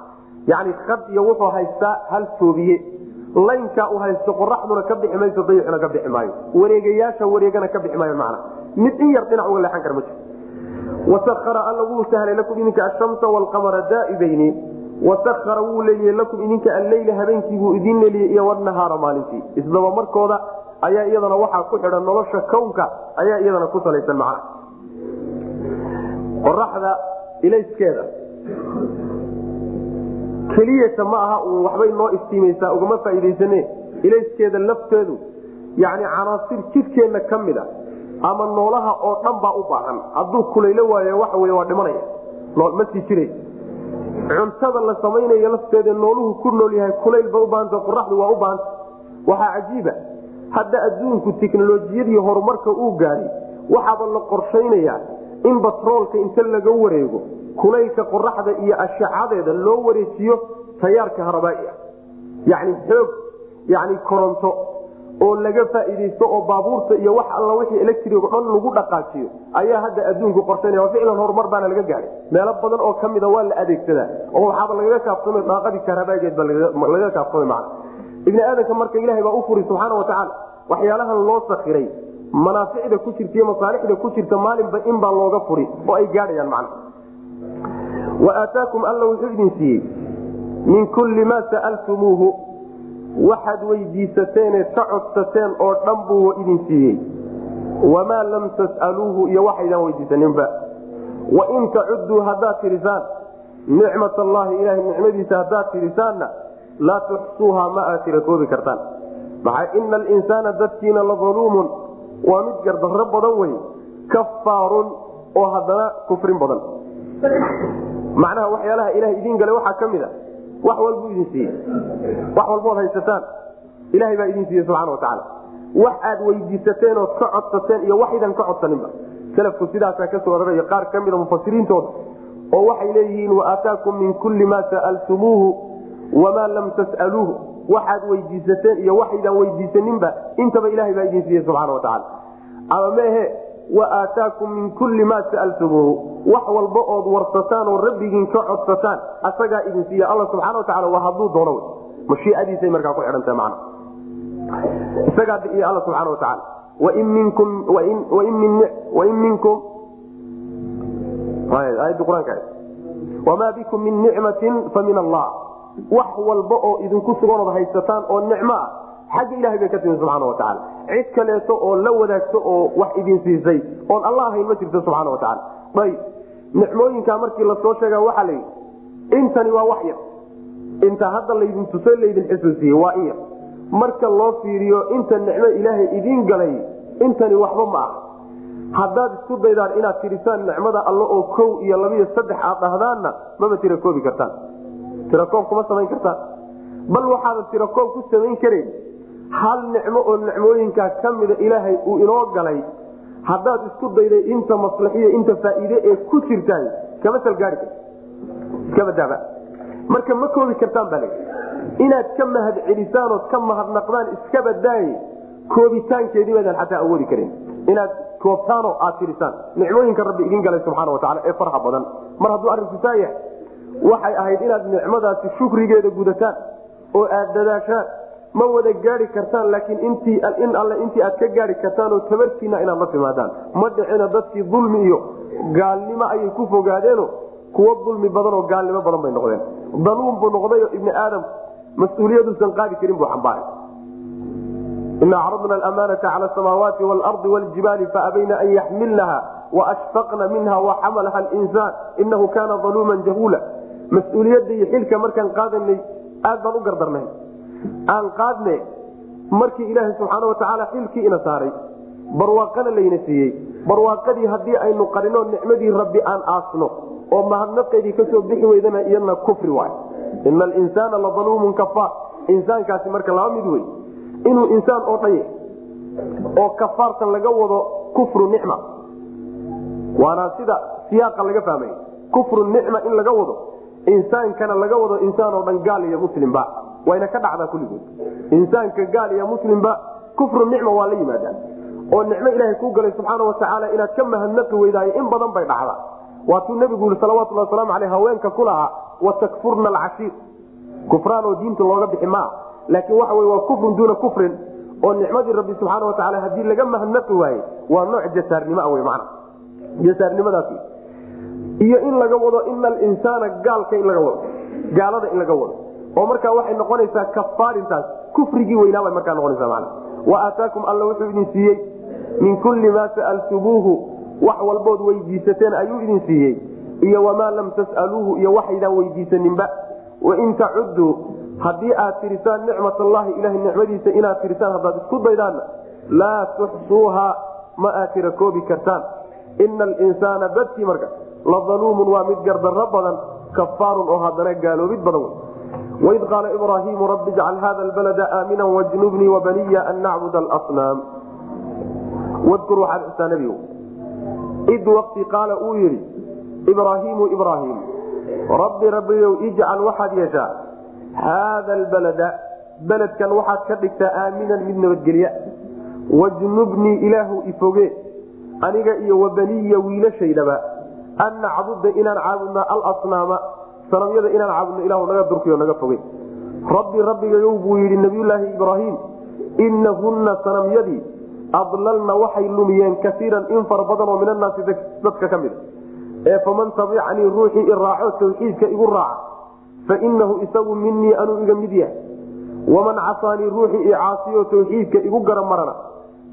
Yacni had iyo wuxuu haystaa hal toobiye laynkaa uu haysto qoraxduna ka bixi mayso dayixuna ka bixi maayo. Wareegayaasha wareegana ka bixi maayo macna. Mid in yar dhinac uga leexan kara ma jiro. Wasakara alla wuu sahlay lakum idinka ashamsa walqamara daa'ibayni wasakara wuu leeliyey lakum idinka alleyla habeenkiibuu idin leeliyey iyo wanahaara maalintii isdaba markooda ayaa iyadana waxaa ku xidhan nolosha kownka ayaa iyadana ku salaysan macna qoraxda ilayskeeda keliyata ma aha uun waxbay noo iftiimaysaa ugama faa'iidaysane ilayskeeda lafteedu yacni canaasir jidhkeenna ka mid a ama noolaha oo dhan baa u baahan hadduu kulaylo waayo waxa wey waa dhimanaya ma sii jiray cuntada la samaynayo lafteeda nooluhu ku nool yahay kulayl ba ubaahanta qoraxdu waa u baahanta. Waxaa cajiiba. Hadda adduunku teknolojiyadii horumarka uu gaadhay waxaaba la qorshaynayaa in batroolka inta laga wareego kulaylka qoraxda iyo ashacadeeda loo wareejiyo tayaarka harabaai ah yacni xoog yani koronto oo laga faa'iidaysto oo baabuurta iyo wax alla wixii electric dhan lagu dhaqaajiyo ayaa hadda adduunku qorshaynaya waa ficlan horumar baana laga gaadhay meelo badan oo kamida waa la adeegsadaa oo waxaaba lagaga kaafsamay daaqadii kahrabaageed ba lagaga kaafsamay macna. Ibni aadanka marka ilahay baa u furi subxaana watacaala waxyaalahan loo sakiray manaaficda ku jirta iyo masaalixda ku jirta maalinba in baa looga furi oo ay gaadhayaan macna. Wa aataakum alla wuxuu idin siiyey min kulli maa sa'altumuuhu waxaad weydiisateene ka codsateen oo dhan buu idin siiyey. Wamaa lam tas'aluuhu iyo waxaydaan weydiisaninba wain tacuduu haddaad tirisaan nicmat allahi ilahay nicmadiisa haddaad tirisaanna laa tuxsuuha ma aad tira koobi kartaan. Maxaa ina alinsaana dadkiina la aluumun waa mid gardarro badan wey kafaarun oo haddana kufrin badan. Macnaha waxyaalaha ilaha idiin galay waxaa ka mid a wax walbuu idin siiyey. Wax walbood haysataan. Ilahay baa idin siiyey subxana watacaala wax aad weydiisateen ood ka codsateen iyo waxaydan ka codsaninba. Salafku sidaasaa ka soo oranayo qaar ka mida mufasiriintooda oo waxay leeyihiin waaataakum min kulli maa sa'altumuuhu wamaa lam tas'aluuhu. Waxaad weydiisateen iyo waxaydan weydiisaninba intaba ilahay baa idin siiyey subxana watacaala ama meehe waaataakum min kulli maa sa'altumuuhu wax walba ood warsataan rabbigiin ka codsataan asagaa idin siiya. Alla subxana watacala waa hadduu doono w mashiiadiisay markaa ku xidhantaha man isagaa biiya alla subxana watacaala wain bikum min nicmatin fa allah. Wax walba oo idinku suganood haysataan oo nicmo ah xagga ilahay bay ka timi subxaana watacaala cid kaleeto oo la wadaagto oo wax idin siisay oon alla ahayn ma jirto subxana watacaala ayb nicmooyinkaa markii la soo sheega waxaa la yidhi intani waa wax yar. Inta hadda laydin tuso laydin xusuusiye waa in marka loo fiiriyo inta nicmo ilaahay idiin galay intani waxba ma ah haddaad isku daydaan inaad tirisaan nicmada alle oo kow iyo labiyo saddex aad dhahdaanna maba tira koobi kartaan. Tirakoob kuma samayn kartaan. Bal waxaadan tirakoob ku samayn karayn hal nicmo oo nicmooyinkaa ka mida ilaahay uu inoo galay haddaad isku dayday inta maslaxiyo inta faa'iide ee ku jirtaay kama salgaari iskabadaaba marka ma koobi kartaan baa inaad ka mahad celisaan ood ka mahadnaqdaan iska badaaye koobitaankeedii baadaan xataa awoodi karin. Inaad koobtaanoo aad tirisaan nicmooyinka rabbi idin galay subxaana watacaala ee farha badan. Mar hadduu arrinku saa yahay waxay ahayd inaad nicmadaasi shukrigeeda gudataan oo aad dadaashaan ma wada gaadi kartaan laakiin in alle intii aad ka gaadi kartaan oo tabartiina inaad la timaadaan. Ma dhicina dadkii dulmi iyo gaalnimo ayay ku fogaadeeno kuwo dulmi badan oo gaalnimo badan bay noqdeen. Daluun buu noqdayo ibni aadam mas'uuliyaduusan qaadi karin buu xambaaray. Ina acradna amaanata cala samaawaati waalardi wljibaali faabayna an yaxmilnaha waashfaqna minha waxamalaha linsaan inahu kaana aluuman jahuula. Mas'uuliyadda iyo xilka markaan qaadanay aad baan u gardarnay aan qaadne markii ilaaha subxaana watacaala xilkii ina saaray barwaaqana layna siiyey. Barwaaqadii haddii aynu qarino nicmadii rabbi aan aasno oo mahadnaqeedii ka soo bixi weydana iyadna kufri waay. Ina alinsaana la daluumun kafaar. Insaankaasi marka laba mid wey. Inuu insaan oo yahay oo kafaartan laga wado kufru nicma. Waana sida siyaaqa laga fahmay. Kufru nicma in laga wado insaankana laga wado insaan oo dhan gaal iyo muslimba wayna ka dhacdaa kulligood. Insaanka gaal iyo muslimba kufru nicma waa la yimaadaan. Oo nicmo ilaahay kuu galay subxaana watacaala inaad ka mahadnaqi weydaayo in badan bay dhacdaa. Waatuu nebigu yii salawatulhi waslamu aleyh haweenka ku watakfurna alcashiir. Kufraan oo diinta looga bixi maa laakiin waxa wey waa kufrun duuna kufrin oo nicmadii rabbi subxaana watacaala haddii laga mahadnaqi waaye waa nooc jasaarnimoa wey mana jasaarnimadaas iyo in laga wado ina alinsaana gaalka in laga wado gaalada in laga wado oo markaa waxay noqonaysaa kafaarintaas kufrigii weynaabay markaa noqonaysa man wa aataakum alla wuxuu idin siiyey. Min kulli maa sa'altumuuhu. Wax walbood weydiisateen ayuu idin siiyey. Iyo wamaa lam tas'aluuhu. Iyo waxaydaan weydiisaninba. Wain tacuduu haddii aad tirisaan nicmat allahi ilahay nicmadiisa inaad tirisaan haddaad isku daydaanna laa tuxsuuha ma aad tira koobi kartaan. Ina alinsaana dadkii marka la daluumun waa mid gardarro badan kafaarun oo haddana gaaloobid badan waid qaala ibraahiimu rabbi ijcal hada albalada aamina wajnubnii wabaniya an nacbud alsnaam wadkur waxaad xustaa nebigu id waqti qaala uu yidhi ibraahiimu ibraahim rabbi rabbiyow ijcal waxaad yeeshaa haada albalada beledkan waxaad ka dhigtaa aaminan mid nabadgelya wajnubnii ilaahu ifoge aniga iyo wabaniya wiilashaydaba an nacbuda inaan caabudna alasnaama sanamyada inaan caabudno ilahu naga durkiyo naga foge rabbi rabbigayow buu yidhi nabiyulaahi ibraahim inahunna sanamyadii adlalna waxay lumiyeen kaiiran in fara badan oo min annaasi dadka ka mida ee faman tabicanii ruuxii i raaco tawxiidka igu raaca fainahu isagu minii anuu iga mid yahay. Waman casaanii ruuxii i caasiyo tawxiidka igu gara marana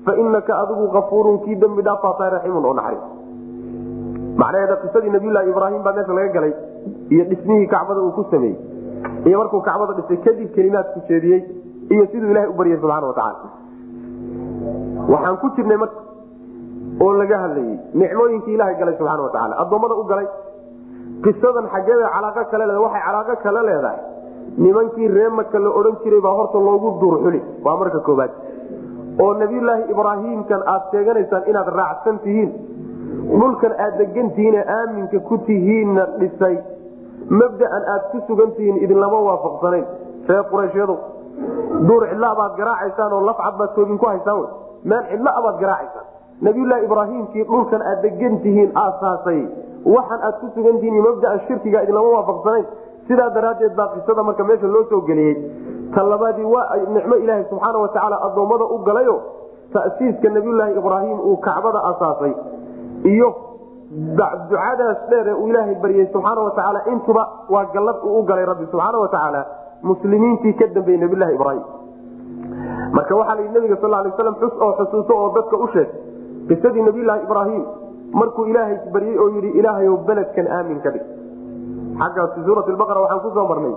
fainaka adigu afuurun kii dembi dhaafaataa raxiimun oo naxariis. Macnaheeda qisadii nabiylahi ibraahim baa meesha laga galay iyo dhismihii kacbada uu ku sameeyey iyo markuu kacbada dhisay kadib kelimaadku jeediyey iyo siduu ilahay u baryay subxana waxaan ku jirnay marka oo laga hadlayey nicmooyinkii ilahay galay subxaana watacaala addoommada u galay qisadan xaggeeda calaaqo kale leeda waxay calaaqo kale leedahay. Nimankii reemaka la odhan jiray baa horta loogu duurxuli waa marka koobaad oo nabiyulaahi ibraahiimkan aad sheeganaysaan inaad raacsan tihiin dhulkan aad degantihiine aaminka ku tihiinna dhisay mabdaan aad ku sugan tihiin idinlama waafaqsanayn. Reer qurayshyadow duur cidla baad garaacaysaan oo lafcad baad toogin ku haysaan meel cidla baad garaacaysaan nabiyulaahi ibraahiimkii dhulkan aad degan tihiin aasaasay waxaan aad ku sugan tihiin mabdaan shirkiga idinlama waafaqsanayn. Sidaa daraaddeed baa qisada marka meesha loo soo geliyey. Tan waa nicmo ilaahay subxaana watacaala addoommada u galayo. Ta'siiska nabiyulaahi ibraahim uu kacbada asaasay. Iyo ducadaas dheer ee uu ilaahay baryey subxaana watacaala intuba waa gallad uu u galay rabbi subxaana watacaala muslimiintii ka dambeeyey nabiylahi ibraahim. Marka waxaa layidhi nabiga sal lay slam xus oo xusuuso oo dadka u sheeg qisadii nabiyulaahi ibraahim markuu ilaahay baryey oo yidhi ilaahayow beledkan aamin ka dhig. Xaggaas fi suurat baqara waxaan ku soo marnay.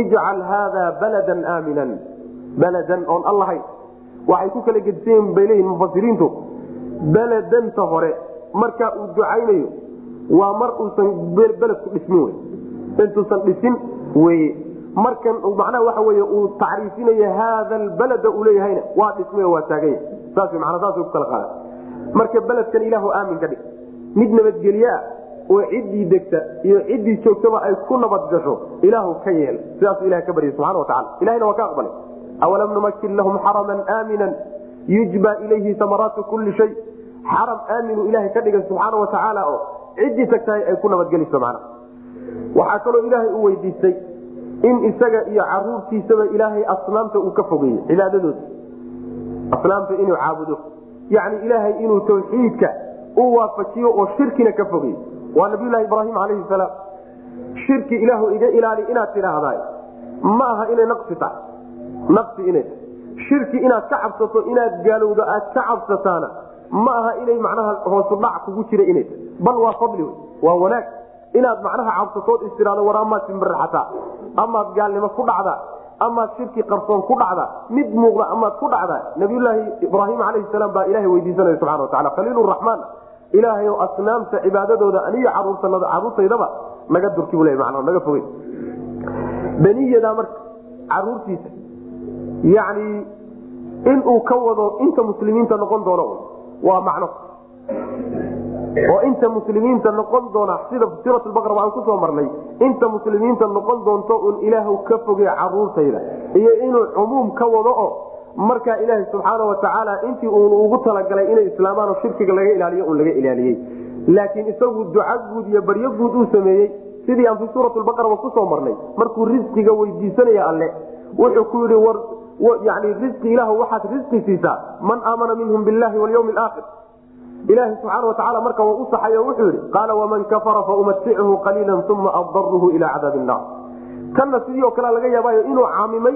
Ijcal haada baladan aaminan. Baladan oon allahayn waxay ku kala gedisayen bay leeyihiin mufasiriintu beledanta hore markaa uu ducaynayo waa mar uusan beledku dhismin intuusan dhisin weye markan macnaha waxa wey uu tacriifinayo haada albalada uu leeyahayna waa dhismay waa taaganya. Saas mana saasay ku kala qaada marka beledkan ilaahu aamin ka dhig. Mid nabadgelyeah oo ciddii degta iyo ciddii joogtaba ay ku nabad gasho ilaahu ka yeel. Sidaasu ilaha ka baryay subxana watacala ilahina waa ka aqbalay. Awalam numakin lahum xaraman aaminan. Yujba ilayhi samaraatu kulli shay xaram aaminu ilahay ka dhigay subxaana watacaala oo ciddii tagtahay ay ku nabadgeliso mana waxaa kaloo ilaahay u weydiistay in isaga iyo caruurtiisaba ilaahay asnaamta uu ka fogeeyey cibaadadooda. Asnaamta inuu caabudo. Yacni ilaahay inuu tawxiidka u waafajiyo oo shirkina ka fogeey waa nabiylahi ibraahim alayhi salaam. Shirki ilaahu iga ilaali inaad tidhaahdaay ma aha inay naqsi tahay. Naqsi inay tahay. Shirki inaad ka cabsato inaad gaalowdo aad ka cabsataana ma aha inay macnaha hoosudhac kugu jira tahay. Bal waa fadli waa wanaag. Inaad macnaha cabsatood istiraado war amaad amaad gaalnimo ku dhacdaa amaad shirki qarsoon ku dhacda mid muuqda amaad ku dhacda nabiyulaahi ibraahim calayhi salaam baa ilahay weydiisanaya subxana wa tacala khaliiluraxmaan ilaahay o asnaamta cibaadadooda aniyo caruurtaydaba naga durki bu le man naga fogey beniyadaa marka caruurtiisa yani inuu ka wado inta muslimiinta noqon doono waa macno. Oo inta muslimiinta noqon doona sida suurat baqara waan ku soo marnay inta muslimiinta noqon doonto un ilaahw ka foge caruurtayda iyo inuu cumuum ka wado oo markaa ilaaha subxaana watacaala intii uun ugu talagalay inay islaamaan shirkiga laga ilaaliyo un laga ilaaliyey. Laakiin isagu duca guud iyo baryo guud uu sameeyey sidii aan fi suurat baqaraba ku soo marnay markuu risqiga weydiisanaya alle wuxuu ku war yani risqi ilah waxaad risqi siisaa. Man aamana minhum billahi walyawmi alaakhir ilaahi subxaana watacaala marka waa u saxay oo wuxuu yidhi qaala waman kafara faumatichu qaliila uma addaruhu ila cadaabi nnaar tanna sidii oo kale laga yaabaayo inuu caamimay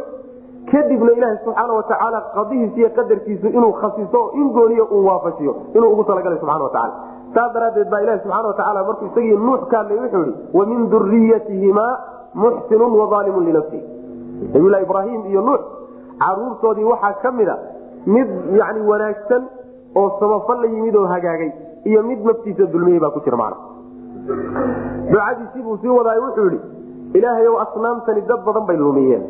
kadibna ilaahi subxaana watacaala qadihiis iyo qadarkiisu inuu khasiso in gooniya uu waafajiyo inuu ugu talagalay subxana watacala saas daraaddeed baa ilahi subxana watacaala markuu isagii nuux ka hadlay wuxuu yihi wamin duriyatihimaa muxsinun waalimun linafsihi nabiylahi ibraahim iyo nuux caruurtoodii waxaa ka mid a mid yani wanaagsan oo samafal la yimid oo hagaagay iyo mid naftiisa dulmiyey baa ku jira macna ducadiisii buu sii wadaay wuxuu yidhi ilaahayow asnaamtani dad badan bay lumiyeen.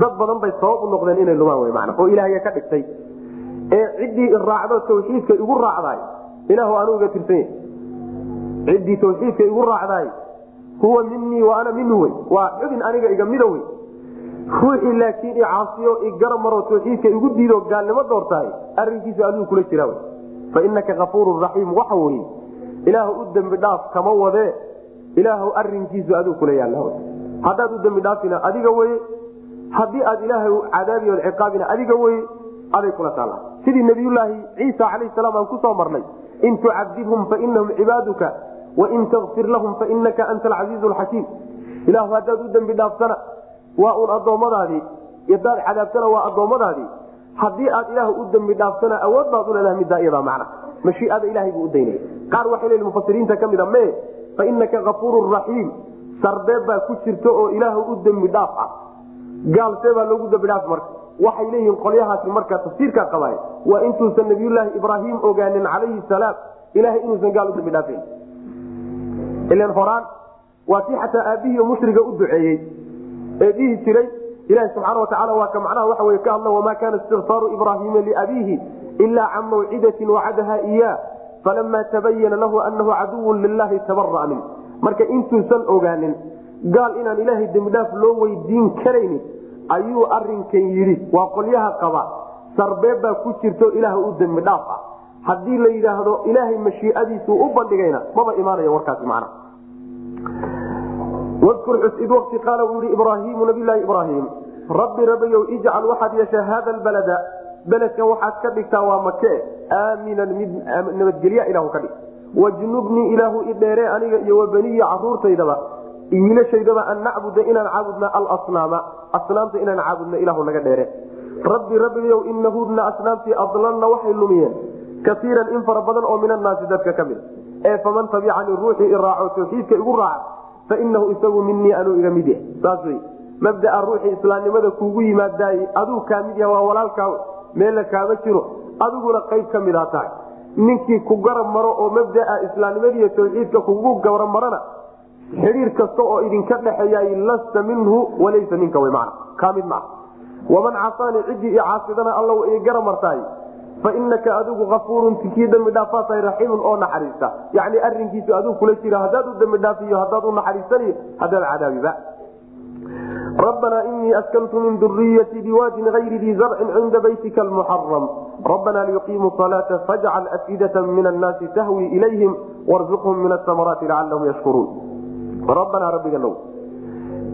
Dad badan bay sabab u noqdeen inay lumaan wey mana oo ilaahaya ka dhigtay. Ee ciddii raacdo tawxiidka igu raacdaay ilaahu anuu iga tirsan yahy ciddii tawxiidka igu raacdaay huwa minii wa ana minhu wey waa xubin aniga iga mida wey ruuxii laakiin icaasiyo igaramaro tawxiidka igu diido gaalnimo doortahay? Arinkiisu adigu kula jira fa inaka raxiim waxa weye ilaahu u dembi dhaaf kama wadee ilaahu arinkiisu adigu kula yaalla haddaad u dembi dhaafina adiga weye haddii aad ilaahay cadaabi od ciqaabina adiga weye aday kula taalla sidii nabiyulaahi ciisa calayh salaam aan ku soo marnay in tucadibhum fainahum cibaaduka wain takfir lahum fainaka anta alcasiizu alxakiim ilahu haddaad u dembi dhaaftana waa uun addoommadaadii hadaad cadaabtana waa addoommadaadii haddii aad ilaah u dembi dhaaftana awood baad uleedahay middaa iyadaa macna. Mashiiada ilahay buu u daynaya qaar waxay leeyihiin mufasiriinta ka mid a me fa inaka kafuurun raxiim sarbeeb baa ku jirta oo ilaahu u dembi dhaaf ah. Gaalsee baa loogu dembi dhaaf marka. Waxay leeyihiin qolyahaasi marka tafsiirkaa qabaay. Waa intuusan nabiyulaahi ibraahim ogaanin calayhi salaam ilahay inuusan gaal u dembi dhaafayn ilan horaan waa tii xataa aabbihii mushriga u duceeyey. ee dhihi jiray. Ilahi subxaana watacaala waa ka macnaha wey ka hadla wamaa kaana istikfaaru ibraahiima liabiihi ilaa can mawcidatin wacadaha iyaa falama tabayana lahu anahu caduwun lilahi tabara'a min marka intuusan ogaanin gaal inaan ilaahay dembidhaaf loo weydiin karaynin ayuu arinkan yidhi waa qolyaha qaba sarbeeb baa ku jirto ilaah u dembi dhaaf ah. Haddii la yidhaahdo ilaahay mashiiadiisu u bandhigayna maba imaanayo warkaasi macna wkur xus id wati qaala uu yihi ibraahimu nabilaahi ibraahim rabbi rabayow ijcal waxaad yeeshaa hada lbalada beledkan waxaad ka dhigtaa waa make aaminan mid nabadgelya ilahu ka dhig wajnubnii ilaahu idheere aniga iyo wabaniya caruurtaydaba wiilashaydaba an nacbuda inaan caabudna alasnaama asnaamta inaan caabudna ilahu naga dheere rabbi rabbigayow inahudna asnaamtii adlalna waxay lumiyeen kaiiran in fara badan oo min annaasi dadka ka mid ee faman tabicanii ruuxii iraaco tawxiidka igu raaca fainahu isagu minii anuu iga mid yahay. Saas wey mabdaa ruuxii islaamnimada kuugu yimaadaay aduu kaa mid yaha waa walaalkaa meella kaama jiro adiguna qayb ka midaa tahay. Ninkii ku garab maro oo mabdaa islaamnimadiiyo tawxiidka kugu garab marana xidhiir kasta oo idinka dhexeeya lasta minhu walaysa minka w man kaa mid maa waman casaanii ciddii i caasidana alla i garab martaay fainaka adigu afuurun kii dambi raxiimun oo naxariista yani arinkiisu aduu kula jira hadaad u dambi dhaafiyo u naxariisaniyo hadaad cadaabiba rabbanaa inii askantu min duriyatii biwaadin ayri dii zarcin cinda baytika almuxaram rabbanaa liyuqiimuu salaata fajcal afidata min annaasi tahwi ilayhim warzuqhum min asamaraati lacalahum yashkuruun rabbanaa rabbiganow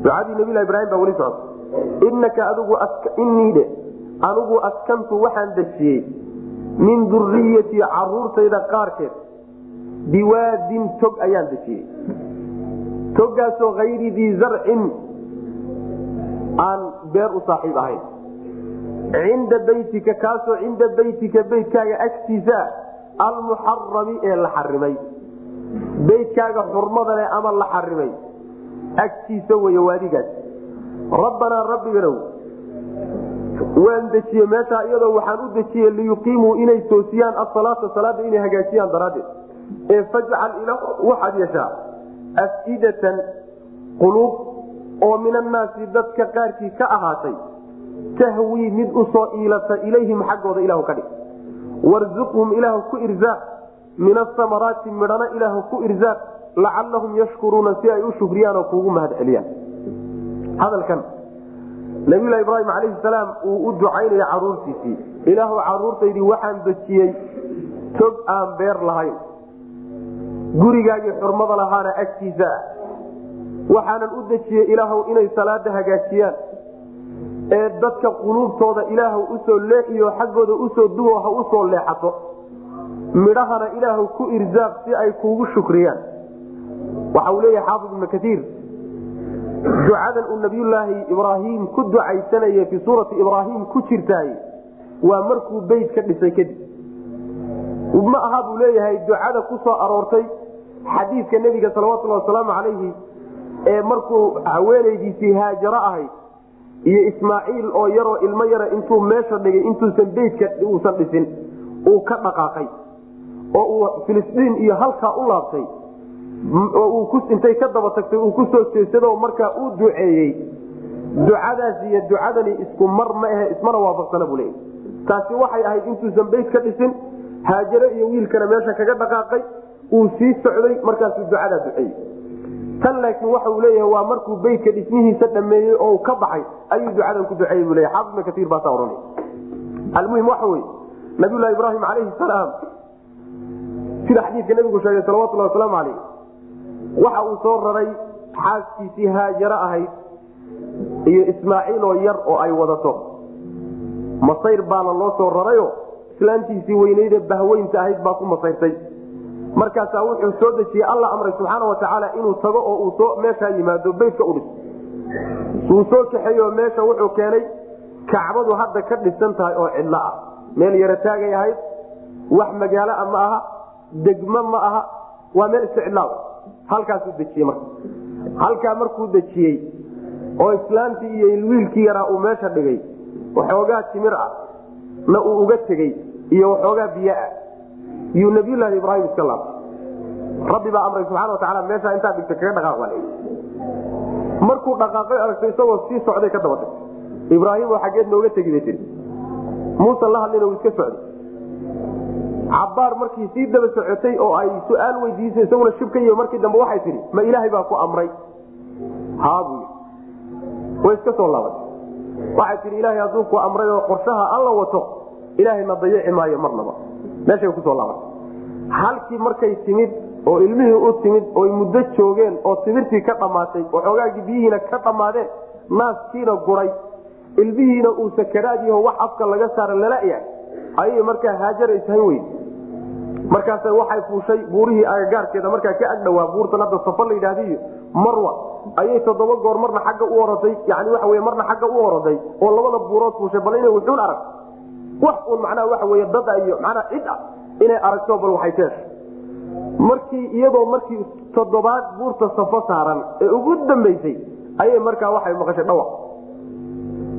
ducadii nabilah ibrahim baa weli socota inaka adigu iniidhe anigu askantu waxaan dejiyey min duriyatii caruurtayda qaarkeed. Biwaadin tog ayaan dejiyey. Togaasoo ayri dii zarcin aan beer u saaxiib ahayn. Cinda beytika kaasoo cinda beytika beytkaaga agtiisa almuxarami ee la xarimay beytkaaga xurmada leh ama la xarimay agtiisa wey waadigaas. Rabbanaa rabbiganow waan dejiye meeshaa iyadoo waxaan u dejiye liyuqiimuu inay toosiyaan asalaata salaada inay hagaajiyaan daraaddeed. Ee fajcal ila waxaad yeeshaa afidatan quluub oo min annaasi dadka qaarkii ka ahaatay tahwii mid u soo iilata ilayhim xaggooda ilahu ka dhig. Warzuqhum ilaahu ku irzaaq min asamaraati midhana ilaahu ku irzaaq lacalahum yashkuruuna si ay u shukriyaan oo kuugu mahad celiyaan hadalkan nabiyulahi ibraahim calayhi salaam uu u ducaynaya caruurtiisii. Ilaahu caruurtaydii waxaan dejiyey tog aan beer lahayn. Gurigaagii xurmada lahaana agtiisa ah. Waxaanan u dejiyey ilaahu inay salaada hagaajiyaan. Ee dadka quluubtooda ilaahu u soo leexiyo xaggooda u soo duwo ha u soo leexato. Midhahana ilaahu ku irzaaq si ay kuugu shukriyaan. Waxa uu leeyahay xaafid ibnu kaiir ducadan uu nabiyulaahi ibraahim ku ducaysanaya fii suurati ibraahim ku jirtaay waa markuu beyt ka dhisay kadib. Ma aha buu leeyahay ducada ku soo aroortay xadiidka nebiga salawatuli wasalaamu calayhi ee markuu haweenaydiisii haajaro ahayd iyo ismaaciil oo yaroo ilmo yara intuu meesha dhigay intuusan beytka uusan dhisin uu ka dhaqaaqay oo uu filistiin iyo halkaa u laabtay intay ka daba tagtay uu ku soo jeesado markaa uu duceeyey. Ducadaas iyo ducadani isku mar ma ahe ismana waafaqsana buu leeyahy taasi waxay ahayd intuusan beyt ka dhisin haajare iyo wiilkana meesha kaga dhaqaaqay uu sii socday markaasuu ducadaa duceeyey. Tan laakiin waxa uu leeyahay waa markuu beytka dhismihiisa dhameeyey oo ka baxay ayuu ducadan ku duceeyey buu leya xaafid kaiir baasaa ohanay almuhim waxa weye nabiyulahi ibraahim calayhi salaam sida xadiidka nabigu sheegay salawatulhi wasalaamu calayh waxa uu soo raray xaaskiisii haajaro ahayd iyo ismaaciil oo yar oo ay wadato. Masayr baana loo soo rarayo islaantiisii weyneyde bahweynta ahayd baa ku masayrtay. Markaasaa wuxuu soo dejiyey alla amray subxaana watacaala inuu tago oo uu meeshaa yimaado beytka u dhis. Uu soo kaxeeyo meesha wuxuu keenay kacbadu hadda ka dhisan tahay oo cidlo ah. Meel yaro taagay ahayd wax magaalo a ma aha degmo ma aha waa meel iska cidlaa halkaasuu dejiyey marka. Halkaa markuu dejiyey oo islaamtii iyo wiilkii yaraa uu meesha dhigay waxoogaa timir ah na uu uga tegey iyo waxoogaa biyo ah yuu nabiyulaahi ibraahim iska laabtay. Rabbi baa amray subxana watacaala meeshaa intaa dhigta kaga dhaqaaq baa markuu dhaqaaqay aragtay isagoo sii socday ka daba tagtay ibraahim oo xaggeed nooga tegi bay tii muusan la hadlina uu iska socday cabaar markii sii daba socotay oo ay su'aal weydiisay isaguna iyo markii dambe waxay tihi ma ilaahay baa ku amray. Haabu way iska soo laabatay waxay tihi ilaahay hadduu ku amray oo qorshaha alla wato ilaahayna dayaci maayo marnaba. Meeshay ku soo laabatay halkii markay timid oo ilmihii u timid oy muddo joogeen oo timirtii ka dhammaatay waxoogaagii biyihiina ka dhammaadeen naaskiina guray. Ilmihiina uu sakaraadyaho wax afka laga saara lalayahay ayay markaa haajara ishan weyn. Markaas waxay fuushay buurihii agagaarkeeda markaa ka agdhawaa buurtan hadda safa la yidhaahdiyo marwa. Ayay toddoba goor marna xagga u oroday yani waxa wey marna xagga u oroday oo labada buurood fuushay bal inay wuxuun arag. Wax uun macnaha waxa wey dada iyo macnaha cid ah inay aragto bal waxay teesha markii iyadoo markii toddobaad buurta safo saaran ee ugu dambaysay ayay markaa waxay maqashay dhawaq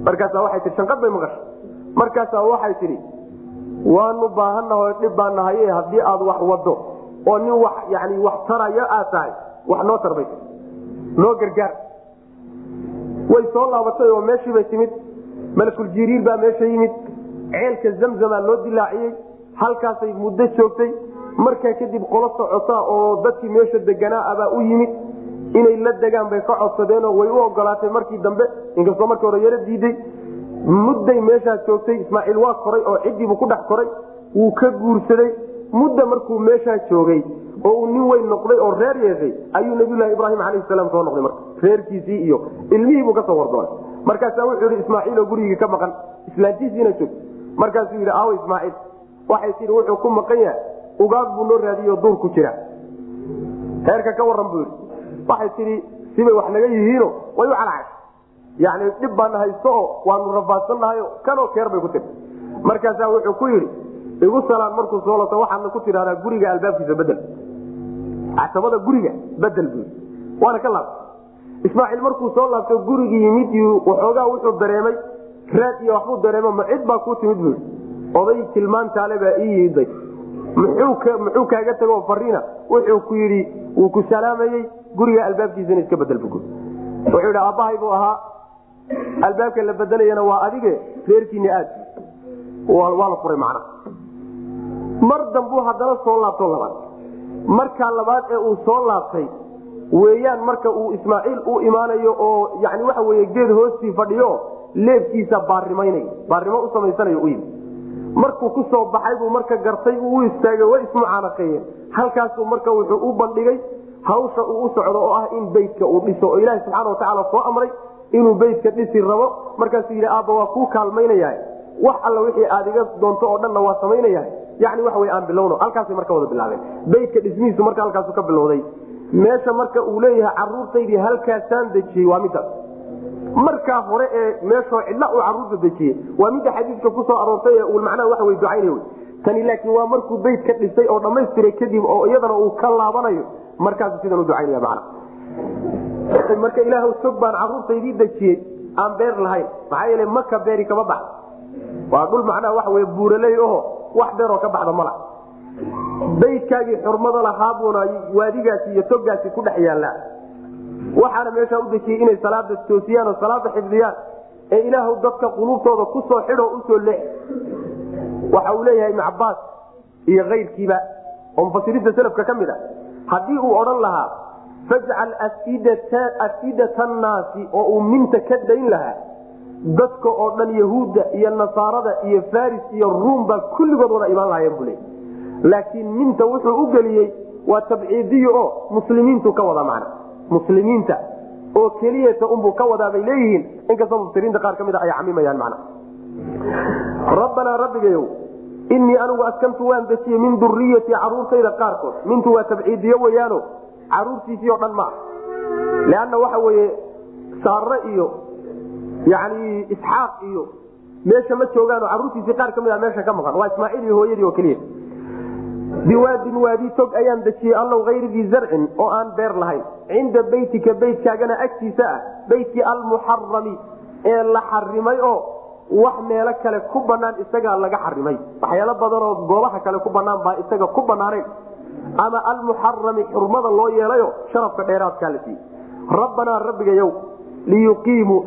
markaasa waxay tii shanqad bay maqashay. Markaasaa waxay tidhi waanu baahannaho dhib baa nahaye haddii aad wax wado oo nin wax yani wax tarayo aad tahay wax noo tarbay noo gargaar. Way soo laabatay oo meeshiibay timid. Malakul jiriir baa meesha yimid. Ceelka zamzamaa loo dilaaciyey halkaasay muddo joogtay. Markaa kadib qolo socota oo dadkii meesha deganaa abaa u yimid. Inay la degaan bay ka codsadeenoo way u ogolaatay markii dambe inkastoo markii hore yaro diiday mudday meeshaa joogtay ismaaciil waa koray oo ciddiibuu ku dhex koray wuu ka guursaday. Mudda markuu meeshaa joogay oo uu nin weyn noqday oo reer yeeshay ayuu nabiyulahi ibraahim calayhi salaam soo noqday marka. Reerkiisii iyo ilmihiibuu ka soo wardoonay markaasaa wuxuu yihi ismaaciil oo gurigii ka maqan islaantiisiina joog markaasuu yidhi aawo ismaaciil waxay tii wuxuu ku maqan yahay ugaag buu noo raadiyo duur ku jira. Reerka ka waran buu yidhi. Waxay tidhi sibay wax naga yihiino way u calacay yani dhib baana haysto oo waanu rafaadsannahay kanoo keer bay ku tii markaasaa wuxuu ku yidhi igu salaan markuu soo lato waxaadna ku tidhahdaa guriga albaabkiisa bedel casabada guriga bedel buu waana ka laabtay. Ismaaciil markuu soo laabto gurigii yimid waxoogaa wuxuu dareemay raad iyo waxbuu dareemo ma cid baa kuu timid bui oday tilmaantaale baa ii yimiday muxuu kaaga tago fariina wuxuu ku yidhi wuu ku salaamayey guriga albaabkiisana iska bedel bu wuxuu yidhi aabbahay buu ahaa albaabka la bedelayana waa adige reerkiina aad. Waa la furay macna. Mar dambuu haddana soo laabto labaad. Markaa labaad ee uu soo laabtay weeyaan marka uu ismaaciil u imaanayo oo yani waxa weye geed hoostii fadhiyo leebkiisa baarimaynay baarimo u samaysanayo u yimi markuu ku baxay buu marka gartay uu u istaagay way ismucaanaqeeyeen halkaasuu marka wuxuu u bandhigay hawsha uu u socdo oo ah in beytka uu dhiso oo ilaaha subxaana watacaala soo amray inuu beytka dhisi rabo markaasuu yidhi aabba waa kuu kaalmaynaya wax alla wixii aad iga doonto oo dhanna waa samaynaya yani waxa aan bilowno. Halkaasay marka wada bilaabeen. Beytka dhismihiisu marka halkaasu ka bilowday. Meesha marka uu leeyahay caruurtaydii halkaasaan dejiyey waa midaas markaa hore ee meeshoo cidla uu carruurta dejiyey waa midda xadiidka ku soo aroortay ee macnaha waxa wey ducaynay wey. Tani laakiin waa markuu beyt ka dhisay oo dhammaystiray kadib oo iyadana uu ka laabanayo markaasu sidan u ducaynaya macna marka ilaah sog baan caruurtaydii dejiyey aan beer lahayn. Maxaa yeele maka beeri kama baxda waa dhul macnaha waxa wey buuraley oho wax beeroo ka baxda mala. Baydkaagii xurmada lahaabuuna waadigaasi iyo togaasi ku dhex yaallaa waxaana meeshaa u inay salaada toosiyaan oo salaada xifdiyaan ee ilaahw dadka quluubtooda ku soo xidho u soo leex. Waxa uu leeyahay ibnu cabaas iyo kayrkiiba. Oo mufasiriinta selafka ka mid a haddii uu odhan lahaa fajcal afidata annaasi oo uu minta ka dayn lahaa. Dadka oo dhan yahuudda iyo nasaarada iyo faris iyo ruum baa kulligood wada imaan lahayen buu leey laakiin minta wuxuu u geliyey waa tabciidiyo oo muslimiintu ka wada macna. Muslimiinta oo keliyata unbuu ka wadaa bay leeyihiin. Inkastoo mufsiriinta qaar ka mid a ay camimayaan macna. Rabbanaa rabbigayow innii anigu askantu waan dejiyey min duriyati caruurtayda qaarkood. Mintu waa tabciidiyo weyaano caruurtiisii oo dhan ma ah leanna waxa weeye saare iyo yani isxaaq iyo meesha ma joogaano caruurtiisii qaar ka mid a meesha ka maqan. Waa ismaaciil iyo hooyadii oo keliya. Biwaadin waadi tog ayaan dejiyey allow hayri dii zarcin oo aan beer lahayn. Cinda beytika beytkaagana agtiisa ah beytkii almuxarami ee la xarimay oo wax meelo kale ku banaan isagaa laga xarimay waxyaalo badan oo goobaha kale ku banaan baa isaga ku banaanayn ama almuxarami xurmada loo yeelayo sharafka dheeraadkaa la siiyey. Rabbanaa rabbigayow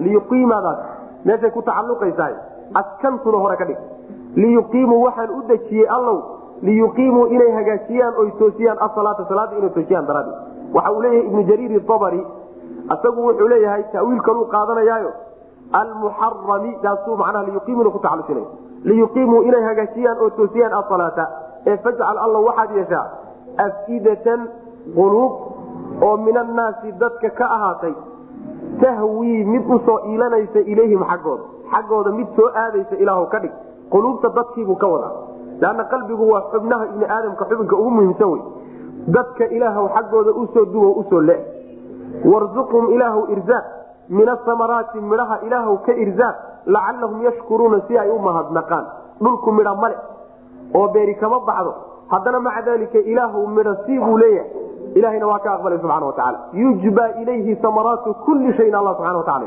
liyuqiimadaas meeshay ku tacaluqaysahay askantuna hore ka dhig. Liyuqiimuu waxaan u dejiyey allow. Liyuqiimuu inay hagaajiyaan oy toosiyaan asalaata salaada inay toosiyaan daraadi waxa uu leeyahay ibnu jariir abari isagu wuxuu leeyahay tawiil qaadanayaayo. Almuxarami taasuu macnaha liyuqiimuna ku tacalusinay liyuqiimuu inay hagaajiyaan oo toosiyaan asalaata. Ee fajcal alla waxaad yeeshaa afidatan quluub oo min annaasi dadka ka ahaatay tahwii mid u soo iilanaysa ilayhim xaggooda. Xaggooda mid soo aadaysa ilaah ka dhig. Quluubta dadkiibuu ka wadaa. Lanna qalbigu waa xubnaha ibni aadamka xubinka ugu muhiimsan wey dadka ilaahw xaggooda u soo duwo u soo le. Warzuqhum ilaahw irzaaq. Min asamaraati midhaha ilaahw ka irzaaq. Lacalahum yashkuruuna si ay u mahadnaqaan. Dhulku midha male. Oo beeri kama baxdo haddana maca dalika ilaahw midha sii buu leeyahay. Ilahayna waa ka aqbalay subxana watacaala yujba ilayhi samaraatu kulli shayin alla subxana wataala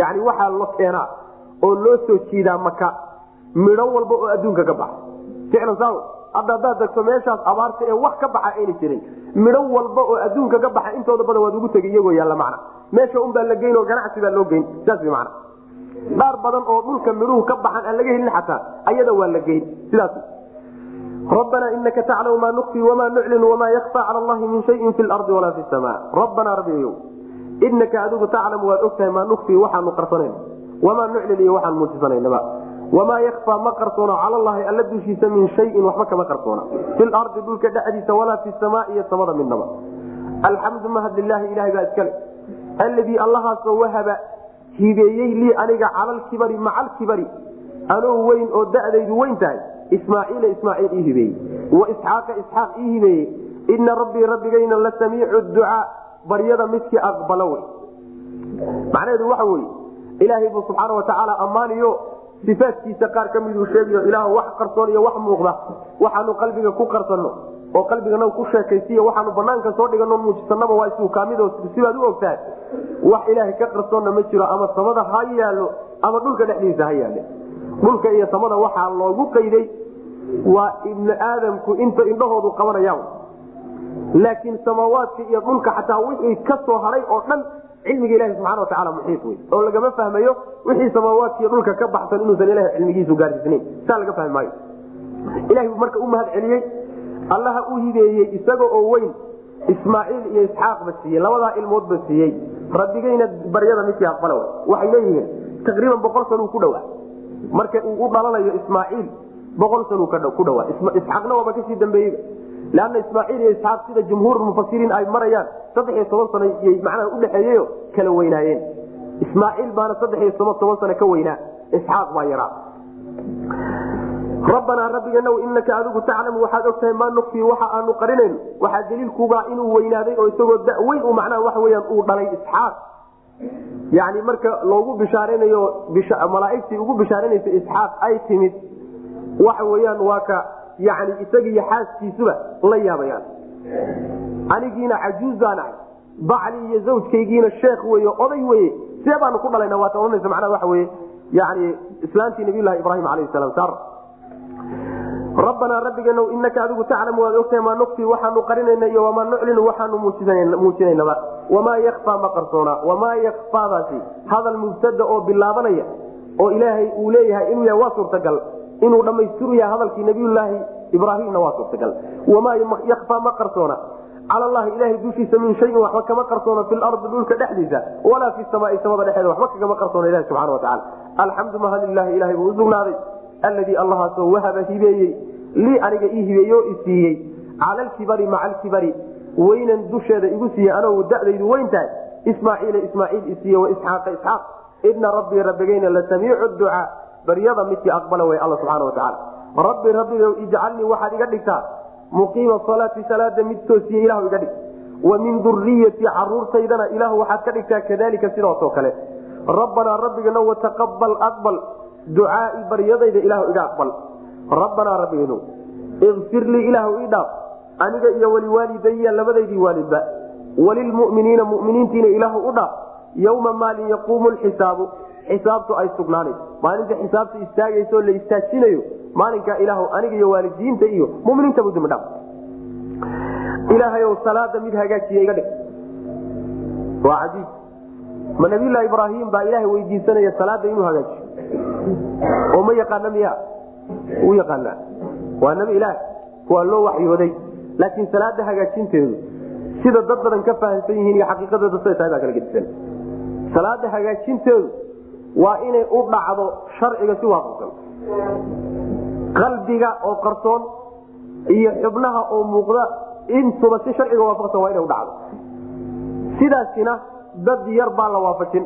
yani waxaa lo keenaa oo loo soo jiidaa maka midho walba oo adduunka ka baxa. Ficlan saa hadda haddaad degto meeshaas abaarta ee wax ka baxa ayna jirin. Midho walba oo adduunka ka baxa intooda badan waad ugu tegay iyagoo yaalla macna. Meesha unbaa la geyn oo ganacsi baa loo geyn. Saas wy macna. Dhaar badan oo dhulka midhuhu ka baxan aan laga helin xataa ayada waa la geyn. Sidaas rabbanaa inaka taclamu maa nukfi wamaa nuclin wamaa yakfa cala allahi min shayin fi lardi walaa fi sama rabbanaa rabbigayow inaka adigu taclamu waad ogtahay maa nukfi waxaanu qarsanayna wamaa nuclin iyo waxaan muujisanaynaba wamaa yakfaa ma qarsoono cala allahi alla dushiisa min shayin waxba kama qarsoona fi lardi dhulka dhexdiisa walaa fi samaa iyo samada midnaba alxamdu mahad lilaahi ilahay baa iskale alladii allahaasoo wahaba hibeeyey lii aniga calalkibari macalkibari anoo weyn oo da'daydu weyn tahay ismaaciila ismaaciil ii hibeeyey wa isxaaqa isxaaq ii hibeeyey ina rabbii rabbigayna la samiicu ducaa baryada midkii aqbalo wey. Macnaheedu waxa weye ilaahay buu subxaana watacaala ammaaniyo sifaadkiisa qaar ka miduu sheegayo ilaah wax qarsoon iyo wax muuqda waxaanu qalbiga ku qarsanno oo qalbigana ku sheekaysiiyo waxaanu banaanka soo dhigano muujisanaba waa isuu kaamid sibaad u ogtahay. Wax ilaahay ka qarsoonna ma jiro ama samada ha yaallo ama dhulka dhexdiisa ha yaale dhulka iyo samada waxaa loogu qayday waa ibni aadamku inta indhahoodu qabanayaan. Laakiin samaawaadka iyo dhulka xataa wixii ka haray oo dhan cilmiga ilahi subxana watacaala muxiit wey oo lagama fahmayo wixii samaawaadka iyo dhulka ka baxsan inuusan ilaha cilmigiisu gaarsiisnayn saa laga fahmi maayo. Ilahi marka u mahad celiyey. Allaha u hibeeyey isaga oo weyn. Ismaaciil iyo isxaaqba siiyey. Labadaa ilmoodba siiyey. Rabbigayna baryada midkii aqbala waxay leeyihiin taqriiban boqol sanuu ku dhowaa marka uu u dhalanayo ismaaciil boqol sanuu ku dhawaa isxaaqna waaba ka sii dambeeyeyba leanna ismaaciil iyo isxaaq sida jumhuur mufasiriin ay marayaan saddex iyo toban sano yay macnaha udhexeeyeyo kala weynaayeen. Ismaaciil baana saddex iyo toban sano ka weynaa. Isxaaq baa yaraa. Rabbanaa rabbiganow inaka adigu taclamu waxaad ogtahay maa nukfii waxa aanu qarinayno waxaa daliilkuubaa inuu weynaaday oo isagoo daweyn u macnaha waxa weyaan uu dhalay isxaaq yani marka loogu bishaaranayo malaaigtii ugu bishaaranaysa isxaaq ay timid waxa weyaan waa ka yani isagiiyo xaaskiisuba la yaabayaan. Anigiina cajuuzaan ahay bacli iyo zawjkaygiina sheekh wey oday weye see baanu ku dhalayna waata ohanaysa macnaha waxa weye yani islaantii nabiylahi ibrahim alayh salam rabbanaa rabbiganow inaka adigu taclamu waad ogtahay maa nukfii waxaanu qarinayna iyo wamaa nuclinu waxaanu muujinaynaba. Wamaa yakfaa ma qarsoona wamaa yakfaadaasi hadal mubtada oo bilaabanaya oo ilaahay uu leeyahay inuu yahay waa suurtagal. Inuu dhammaystiru yahay hadalkii nabiyulaahi ibraahimna waa suurtagal. Wamaa yakfaa ma qarsoona cala allahi ilahay dushiisa min shayin waxba kama qarsoona fi lardi dhulka dhexdiisa walaa fi samaai samada dhexeeda waxba kagama qarsoona ilahi subxana watacaala alxamdu mahadilahi ilahay buu usugnaaday alladii allahaasoo wahaba hibeeyey lii aniga ii hibeeye oo isiiyey cala alkibari maca alkibari weynan dusheeda igu siiyey anoo dadaydu weyn tahay. Ismaaciila ismaaciil isiiye waisxaaqa isxaaq ina rabbii rabbigayna la samiicu ducaa. Baryada midkii aqbala way alla subxaana watacaala rabbi rabbigow ijcalnii waxaad iga dhigtaa. Muqiima salaati salaada mid toosiye ilahu iga dhig. Wa min duriyatii caruurtaydana ilahu waxaad ka dhigtaa kadalika sidaasoo kale. Rabbanaa rabbigana wataqabal aqbal. Ducaai baryadayda ilahu iga aqbal rabbanaa rabbiganu ikfir lii ilaahu ii dhaaf. Aniga iyo waliwaalidaya labadaydii waalidba walilmuminiina muminiintiina ilaahu u dhaaf. Yowma maalin yaquumu lxisaabu xisaabtu ay sugnaanayso maalinta xisaabta istaagayso la istaajinayo maalinkaa ilaahu aniga iyo waalidiinta iyo muminiintabu dambi dhaaf ilaahayow salaada mid hagaajiya iga dhig. Waa caiib ma nabiylahi ibraahim baa ilaahay weydiisanaya salaada inuu hagaajiyo. Oo ma yaqaana miya u yaqaanaa waa nabi ilaah waa loo waxyooday laakiin salaada hagaajinteedu sida dad badan ka fahamsan yihiin iyo xaqiiqadeeda siday tahay baa kala gedisan. Salaada hagaajinteedu waa inay u dhacdo sharciga si waafaqsan. Qalbiga oo qarsoon iyo xubnaha oo muuqda intuba si sharciga waafaqsan waa inay udhacdo sidaasina dad yar baa la waafajin.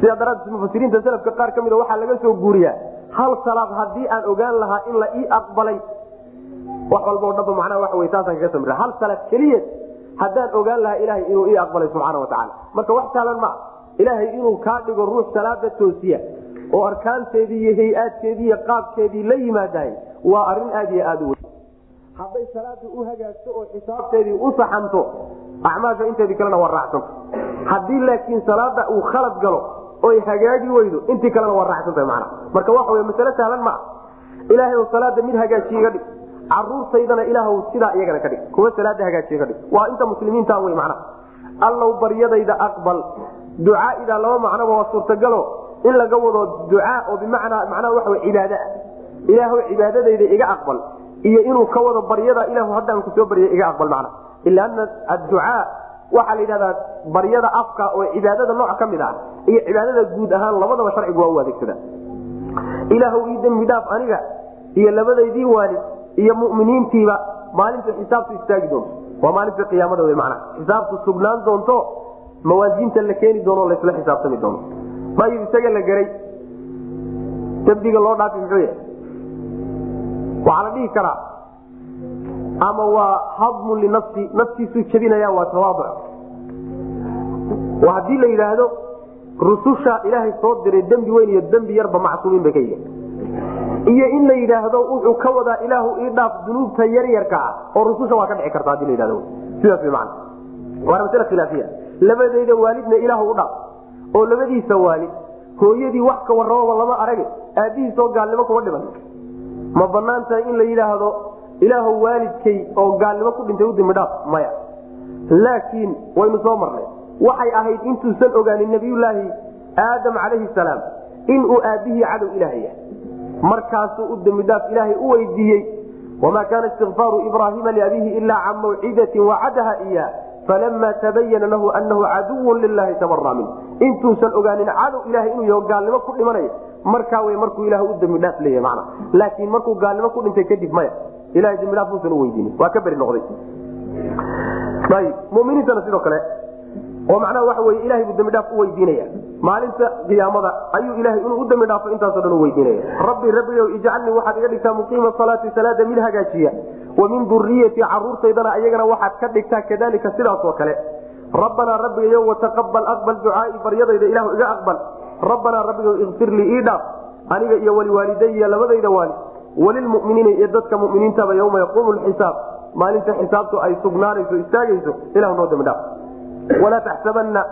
Sidaa daraaddeed mufasiriinta selafka qaar ka mida waxaa laga soo guuriyaa hal salaad haddii aan ogaan lahaa in la ii aqbalay? Wax walba o dhaba macnaha waxa wey taasaan kaga samira hal salaad keliya haddaan ogaan lahaa ilaahay inuu ii aqbalay subxaana watacaala marka wax saalan maa ilaahay inuu kaa dhigo ruux salaada toosiya oo arkaanteedii iyo hay'aadkeedii iyo qaabkeedii la yimaadahay waa arrin aad iyo aad u weyn. Hadday salaada u hagaagto oo xisaabteedii u saxanto acmaasha inteedii kalena waa raacsanto haddii laakiin salaada uu khalad galo oy hagaagi weydo intii kalena waa raacsantahay macna marka waxa wey masale sahlan maa ilaahay salaada mid hagaajiye ga dhig. Caruurtaydana ilaahw sidaa iyagana ka dhig. Kuwa salaada hagaajiye ka dhig. Waa inta muslimiinta wey macna allow baryadayda aqbal. Ducaaida laba macnoba waa suurtagalo in laga wado ducaa oo bimacnaa macnaha wey cibaada. Ah ilaahw cibaadadayda iga aqbal. Iyo inuu ka wado baryada ilahu haddaan ku soo barya iga aqbal macna ila ana adducaa waxaa la yidhahdaa baryada afka oo cibaadada nooc ka mid ah. Iyo cibaadada guud ahaan labadaba sharcigu waa u adeegsada ilaahw ii dembi dhaaf aniga iyo labadaydii waalid iyo muminiintiiba maalintu xisaabtu istaagi doonto. Waa maalinta qiyaamada w mana xisaabtu sugnaan doonto mawaasiinta la keeni doono lasla xisaabtami doono. Mayu isaga la geray dembiga loo dhaafi muxuu waxaa la dhihi karaa ama waa hadmun linafsi naftiisuu jebinaya waa tawaaduc. Haddii la yidhaahdo rususha ilaahay soo diray dembi weyn iyo dembi yarba macsuumiin bay ka yihiin iyo in la yidhaahdo wuxuu ka wadaa ilaahu ii dhaaf dunuubta yaryarka ah oo rususha waa ka dhici karta haddii la yidhahdo sidaas wy macana waana masale khilaafiya. Labadayda waalidna ilaahu u dhaaf oo labadiisa waalid hooyadii wax ka warramaba lama arage aabbihiisoo gaalnimo kuma dhiman. Ma banaan in la yidhaahdo ilaahu waalidkay oo gaalnimo ku dhintay u dembidhaaf maya. Laakiin waynu soo marnay waxay ahayd intuusan ogaanin nabiyulaahi aadam calayhi salaam inuu aabbihii cadow ilaah yahay. Markaasuu u dembidhaaf ilaahay u weydiiyey wamaa kaana istikfaaru ibraahiima liabiihi ilaa can mawcidatin wacadaha iya falama tabayana lahu anahu caduwun lilahi tabara min intuusan ogaanin cadow ilahay inuu yaho gaalnimo ku dhimanaya. Markaa wey markuu ilah u dembidhaaf leeyahy mana laakiin markuu gaalnimo ku dhintay kadib maya ilahay dembidhaaf muusan u weydiinin. Waa ka beri noqday. Ayb muminiintana sidoo kale oo macnaha waxa wey ilahay buu dembidhaaf u weydiinaya maalinta qiyaamada ayuu ilahay inuu u dembi dhaafo dhan u weydiinaya rabbi rabbigow ijcalnii waxaad iga dhigtaa muqiima salaati salaada mid hagaajiya. Wa min duriyatii caruurtaydana ayagana waxaad ka dhigtaa kadalika sidaasoo kale. Rabbanaa rabbigayo wataqabal aqbal ducaai baryadayda ilahu iga aqbal. Rabbanaa rabbigow ikfir ii dhaaf. Aniga iyo waliwaalidaya labadayda waali. Walilmuminiina iyo dadka muminiintaba yowma yaquumu lxisaab maalinta xisaabtu ay sugnaanayso istaagayso ilahu noo dhaaf walaa taxsabanna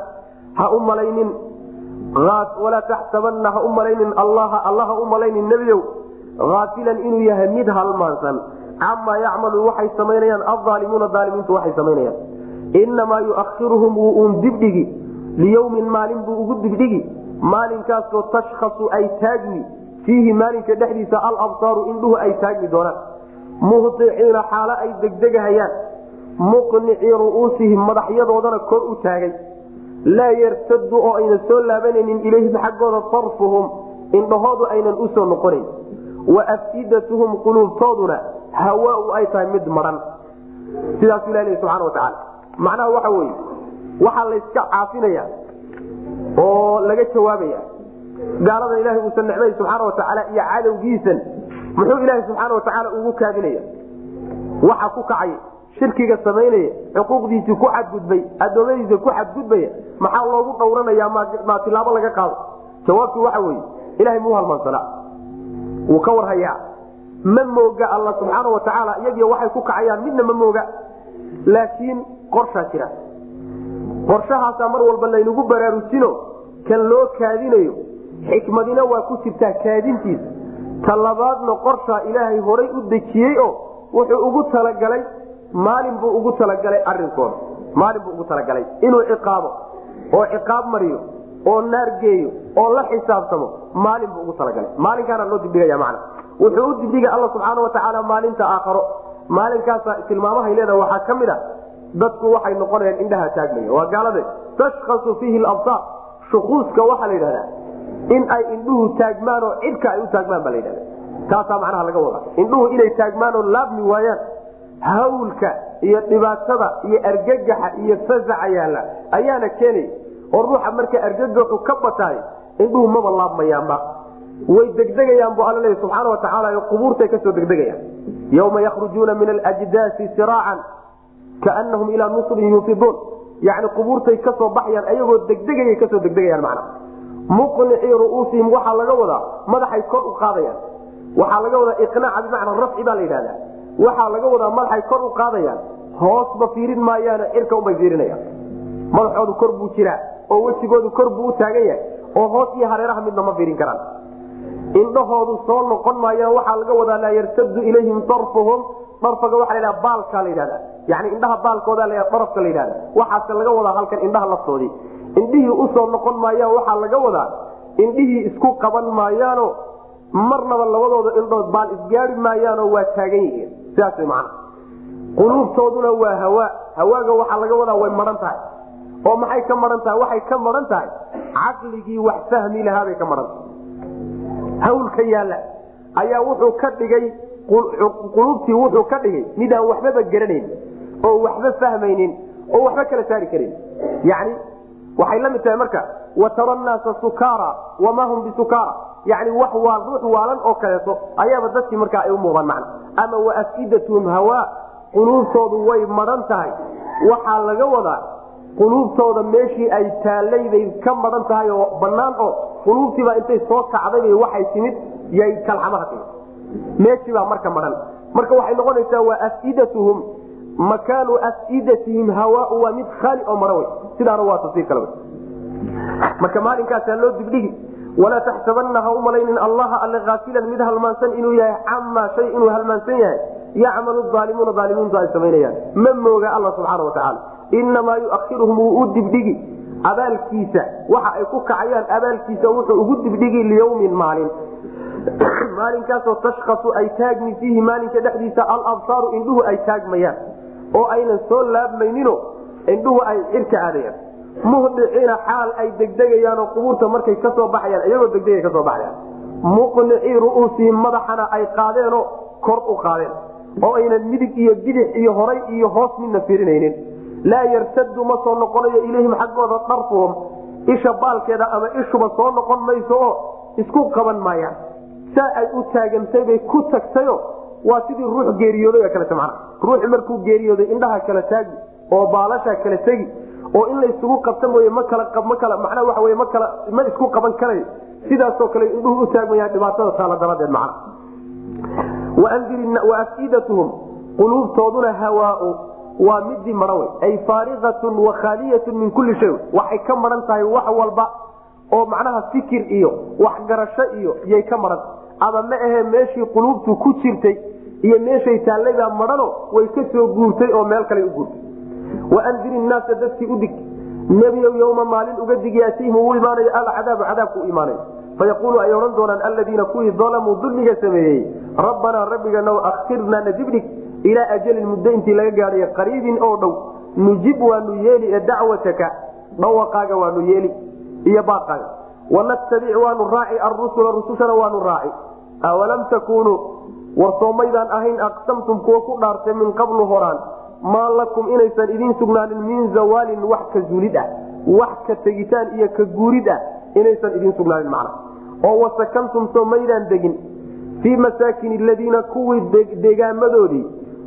ha u malaynin walaa taxsabanna ha u malaynin allaha alla ha u malaynin nebiyow haafilan inuu yahay mid halmaansan camaa yacmalu waxay samaynayaan aldaalimuuna daalimiintu waxay samaynayaan inamaa yuakhiruhum wuu uun dibdhigi liyowmin maalin buu ugu dibdhigi maalinkaasoo tashkhasu ay taagmi fiihi maalinka dhexdiisa alabsaaru indhuhu ay taagmi doonaan muhiciina xaalo ay degdegahayaan muqnicii ru'uusihim madaxyadoodana kor u taagay. Laa yartadu oo aynan soo laabanaynin ilayhim xaggooda sarfuhum indhahoodu aynan u soo noqonayn. Wa afidatuhum quluubtooduna hawaau ay tahay mid maran. Sidaasuu ilah subxana watacaala macnaha waxa weye waxaa layska caafinaya oo laga jawaabaya gaaladan ilahay uusan necmay subxaana watacaala iyo cadowgiisan muxuu ilaahay subxaana watacaala ugu kaadinaya waxa ku kacay shirkiga samaynaya xuquuqdiisii ku xadgudbay adoomadiisa ku xadgudbaya maxaa loogu dhowranaya maa tilaabo laga qaado? Jawaabtu waxa weye ilahay muu halmaansana wuu ka warhayaa. Ma mooga alla subxaana watacaala iyagiyo waxay ku kacayaan midna ma mooga. Laakiin qorshaa jira. Qorshahaasaa mar walba laynagu baraarujino kan loo kaadinayo. Xikmadina waa ku jirtaa kaadintiisa. Ta labaadna qorshaa ilaahay horay u dejiyey oo wuxuu ugu talagalay maalin buu ugu talagalay arinkooda maalin buu ugu talagalay. Inuu ciqaabo oo ciqaab mariyo oo naar geeyo oo la xisaabtamo maalin buu ugu talagalay. Maalinkaana loo dibdhigaya macna. Wuxuu u dibdhigay alla subxaana watacaala maalinta aakharo maalinkaasa tilmaamahay leedaha waxaa ka mid a dadku waxay noqonayaan indhaha taagmaya waa gaalade tashkasu fiihi labsaar shukuuska waxaa la yidhahdaa in ay indhuhu taagmaan cidka ay u taagmaan baa la yidhahda taasaa macnaha laga wadaa. Indhuhu inay taagmaan laabmi waayaan hawlka iyo dhibaatada iyo argagaxa iyo fasaca yaalla ayaana keenaya oo ruuxa marka argagaxu ka bataay indhuhu maba laabmayaanba. Way degdegayaan bu alla leey subxaana watacaala qubuurtay ka soo degdegayaan. Yawma yakhrujuuna min alajdaasi siraacan kaanahum ilaa nusrin yuufiduun yani qubuurtay ka soo baxayaan ayagoo degdegayay ka soo degdegayaan macna. Muqnicii ru'uusihim waxaa laga wadaa madaxay kor u qaadayaan. Waxaa laga wadaa iqnaaca bimacnaa rafci baa la yidhahdaa waxaa laga wadaa madaxay kor u qaadayaan. Hoosba fiirin maayaano cirka unbay fiirinayaan. Madaxoodu kor buu jiraa oo wejigoodu kor buu u taagan yahay oo hoos iyo hareeraha midna ma fiirin karaan. Indhahoodu soo noqon maayaan waxaa laga wadaa laa yartadu ilayhim sarfuhum dharfaga waa la baalka la yidhahda yani indhaha baalkooda la dharafka la yidhahda waxaase laga wadaa halkan indhaha laftoodii. Indhihii u soo noqon maayaan waxaa laga wadaa indhihii isku qaban maayaano marnaba labadooda indhood baal isgaari maayaanoo waa taagan yihiin sidaas way macana quluubtooduna waa hawaa hawaaga waxaa laga wadaa way maran tahay. Oo maxay ka maran tahay? Waxay ka maran tahay. Caqligii wax fahmi lahaabay ka maran tahay. Hawlka yaalla ayaa wuxuu ka dhigay quluubtii wuxuu ka dhigay mid aan waxbaba garanayn oo waxba fahmaynin oo waxba kala saari karin. Yani waxay la mid tahay marka watara naasa sukaara wamaa hum bisukara yani wax waa ruux waalan oo kaleeto ayaaba dadkii markaa ay u muuqdaan macna. Ama waafidatuhum hawaa quluubtoodu way maran tahay. Waxaa laga wadaa quluubtooda meeshii ay taallaybay ka maran tahay oo banaan oo quluubtiibaa intay soo kacday waxay timid yay kalxamaha timid. Meeshiibaa marka maran. Marka waxay noqonaysaa waa afidatuhum makaanu afidatihim hawaau waa mid khaali oo mara wey. Sidaana waa tafsiir kale marka maalinkaasaa loo dibdhigi walaa taxsabana ha allaha alle aafilan mid halmaansan inuu yahay camaa shay inuu halmaansan yahay yacmalu aalimuuna aalimiintu ay samaynayaan ma mooga alla subxaana watacaala inamaa yuahiruhum wuu u dibdhigi abaalkiisa waxa ay ku kacayaan abaalkiisa wuxuu ugu dibdhigi liyawmin maalin maalinkaasoo tashkasu ay taagmi fiihi maalinka dhexdiisa alabsaaru indhuhu ay taagmayaan oo aynan soo laabmaynino indhuhu ay cirka aadayaan muhdiciina xaal ay degdegayaanoo qubuurta markay ka soo baxayaan iyagoo degdegay ka soo baxayaan. Muqnicii ru'uusihim madaxana ay qaadeenoo kor u qaadeen oo aynan midig iyo bidix iyo horay iyo hoos midna firinaynin laa yartadu ma soo noqonayo ilayhim xaggooda dharfuhum isha baalkeeda ama ishuba soo noqon mayso oo isku qaban maayaan. Saa ay u taagantay bay ku tagtayo waa sidii ruux geeriyooday oo kalete mana ruuxi markuu geeriyooday indhaha kala taagi oo baalasha kala tegi oo in laysugu qabta mooye ma kala ma kala macnaa waxa wey ma kala ma isku qaban karayo sidaasoo kale indhuhu u taagmayaan dhibaatada taala daradeed macna. Wa afidatuhum quluubtooduna hawaau waa midii maran ay faariatun wa khaaliyatun min kulli shay. Waxay ka maran tahay wax walba oo macnaha fikir iyo waxgarasho iyo yay ka maran. Ama ma ahe meeshii quluubtu ku jirtay iyo meeshay taallaybaa marano way ka soo guurtay oo meel kale u guurtay waandir innaasa dadkii u dig. Nebiyow yowma maalin uga dig yaatiihim uu imaanayo alcadaabu cadaabku u imaanayo fayaquulu ay odhan doonaan alladiina kuwii dalamuu dulmiga sameeyey rabbanaa rabbiganow akhirnaa nadibdhig ilaa ajalin muddo intii laga gaadhayo qariibin oo dhow nujib waanu yeeli ee dacwataka dhawaqaaga waanu yeeli iyo baaqaaga. Wanattabic waanu raaci arusula rusushana waanu raaci. Awalam takuunuu war ahayn aqsamtum kuwa ku dhaartay min qablu horaan maa lakum inaysan idiin sugnaanin min zawaalin wax ka zuulid ah wax ka tegitaan iyo ka guurid ah inaysan idiin sugnaanin macna. oo wasakantum soomaydaan degin fii masaakin aladiina kuwii deegaamadoodii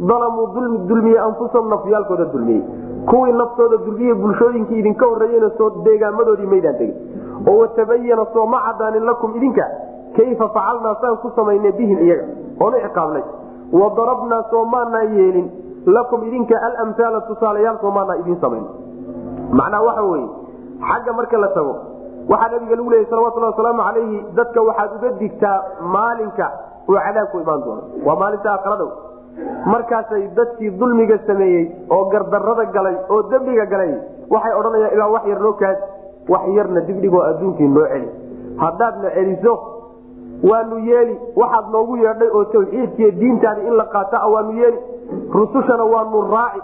dalamuu dulmiyey anfusahum nafyaalkooda dulmiyey kuwii naftooda dulmiyey bulshooyinkii idinka horreeyena soo deegaamadoodii maydaan degin. oo watabayana sooma cadaanin lakum idinka kayfa facalnaa saan ku samaynay bihim iyaga oonu ciqaabnay. wadarabnaa soomaanaan yeelin lakum idinka alamhaala tusaalayaal soomaanaa idiin samayn. Macnaa waxa weye xagga marka la tago waxaa nabiga lagu leeyay salawatulhi wasalaamu calayhi dadka waxaad uga digtaa maalinka uu cadaabku imaan doono. Waa maalinta akradow markaasay dadkii dulmiga sameeyey oo gardarada galay oo dembiga galay waxay odhanayaan ilaa wax yar noo kaadi wax yarna dibdhigoo adduunkii noo celi haddaadna celiso waanu yeeli waxaad noogu yeedhay oo tawxiidkiiyo diintaadi in la qaata waanu yeeli. Rusushana waanu raaci.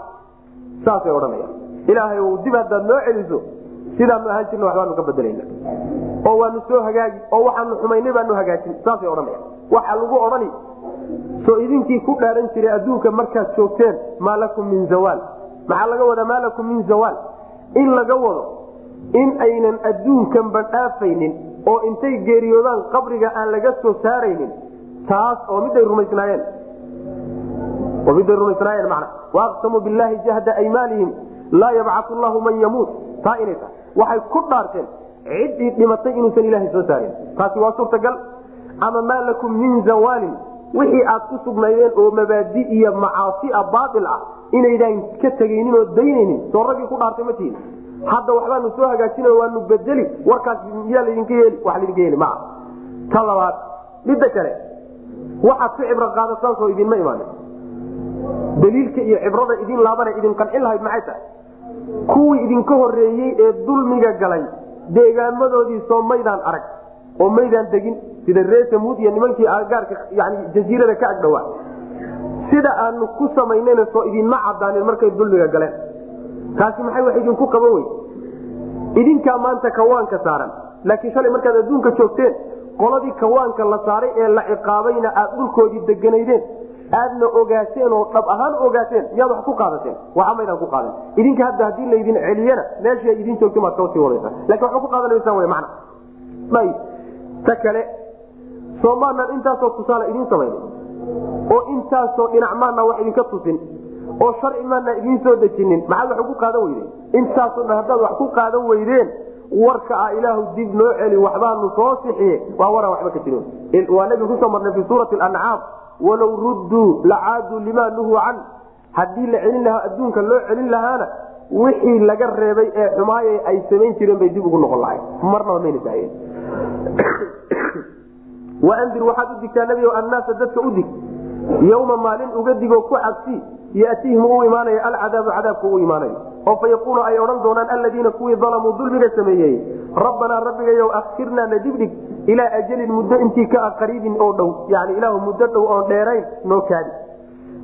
Saasay odhanayaan. Ilaahay dib haddaad noo celiso sidaanu ahaan jirna waxbaanu ka bedelayna oo waanu soo hagaagi oo waxaanu xumaynay baanu hagaajin saasay odhanayaan. Waxa lagu odhani soo idinkii ku dhaaran jiray adduunka markaad joogteen maa lakum min zawaal maxaa laga wadaa maa lakum min zawaal in laga wado in aynan adduunkanba dhaafaynin oo intay geeriyoodaan qabriga aan laga soo saaraynin taas oo miday rumaysnaayeen. Miday rumaysnaayeen jahda aymaalihim laa yabcatu llahu man yamuut. Taa inay tahay. Waxay ku dhaarteen ciddii dhimatay inuusan ilaahay soo saarin. Taasi waa suurtagal. Ama maa lakum min zawaalin wixii aad ku sugnaydeen oo mabaadi iyo macaasia baail ah inaydaan ka tegaynin oo daynaynin. Soo raggii ku dhaartay ma tihin. Hadda waxbaanu soo hagaajina waanu bedeli warkaas miyaa ladinka yeeli? Wa ladinka yeeli maa ta labaad midda kale. Waxaad ku cibro qaadataan idinma imaanin daliilka iyo cibrada idin laabana idin qancin lahayd maxay tahay? Kuwii idinka horeeyey ee dulmiga galay deegaamadoodii soo maydaan arag oo maydaan degin sida ree samuud iyo nimankii agaarka yani jaziirada ka agdhawaa sida aanu ku samaynayna soo idinma cadaanin markay dulmiga galeen. Taasi maxay wax idinku qaban wey idinkaa maanta kawaanka saaran. Laakiin shalay markaad adduunka joogteen qoladii kawaanka la saaray ee la ciqaabayna aad dhulkoodii deganaydeen aadna ogaateen oo dhab ahaan ogaateen miyaad wax ku qaadateen? Waxa maydaan ku qaadan idinka hadda haddii laydin celiyana meesha idin joogta maad ka sii wadaysaa. Lakin waxba ku qaadanaysaan wy macna. Ayb ta kale soomaanan intaasoo tusaale idiin samayna oo intaasoo dhinac maana wax idinka tusin oo sharci maana idiin soo dejinin maxaad wax ugu qaadan weydeen? Intaasoo dhan haddaad wax ku qaadan weydeen warka ah ilaahu dib noo celi waxbaanu soo sixiye waa waraan waxba ka jirin waa nabiga ku soo marnay fi suurati ancaam walow rudduu lacaaduu limaa nuhuu can. Haddii la celin lahaa adduunka loo celin lahaana wixii laga reebay ee xumaaye ay samayn jireen bay dib ugu noqon lahay marnaba mayna daayeen waandir waxaad u digtaa nebi annaasa dadka u dig. Yowma maalin uga digoo ku cabsi yatihim uu imaanayo alcadaabu cadaabku uu imaanayo. Oo fa yaquulu ay odhan doonaan aladiina kuwii dalamuu dulmiga sameeyey rabbanaa rabbigayow akhirnaa na dibdhig ilaa ajalin muddo intii ka ah qariibin oo dhow. Yani ilaahu muddo dhow oon dheerayn noo kaadi.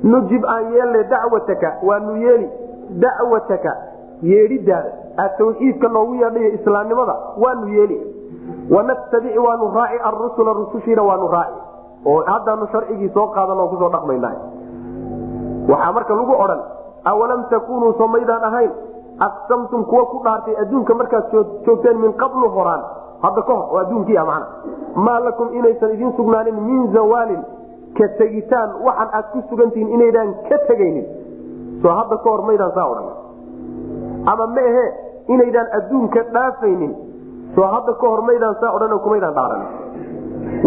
Nujib aan yeelne dacwataka waanu yeeli dacwataka yeedhidaada aad tawxiidka noogu yeedhayo islaamnimada waanu yeeli wanattabic waanu raaci arusula rusushiina waanu raaci oo haddaanu sharcigii soo qaadan oo ku soo dhaqmayna waxaa marka lagu odhan awalam takunuu soo maydaan ahayn? Aqsamtum kuwa ku dhaartay adduunka markaad joogteen min qablu horaan. Hadda ka hor oo adduunkii ah macna. Maa lakum inaysan idiin sugnaanin min zawaalin ka tegitaan waxan aad ku sugantihiin inaydaan ka tegaynin. Soo hadda ka hor maydaan saa odhan. Ama ma ahe inaydaan adduunka dhaafaynin soo hadda ka hor maydaan saa odhan kumaydaan dhaaran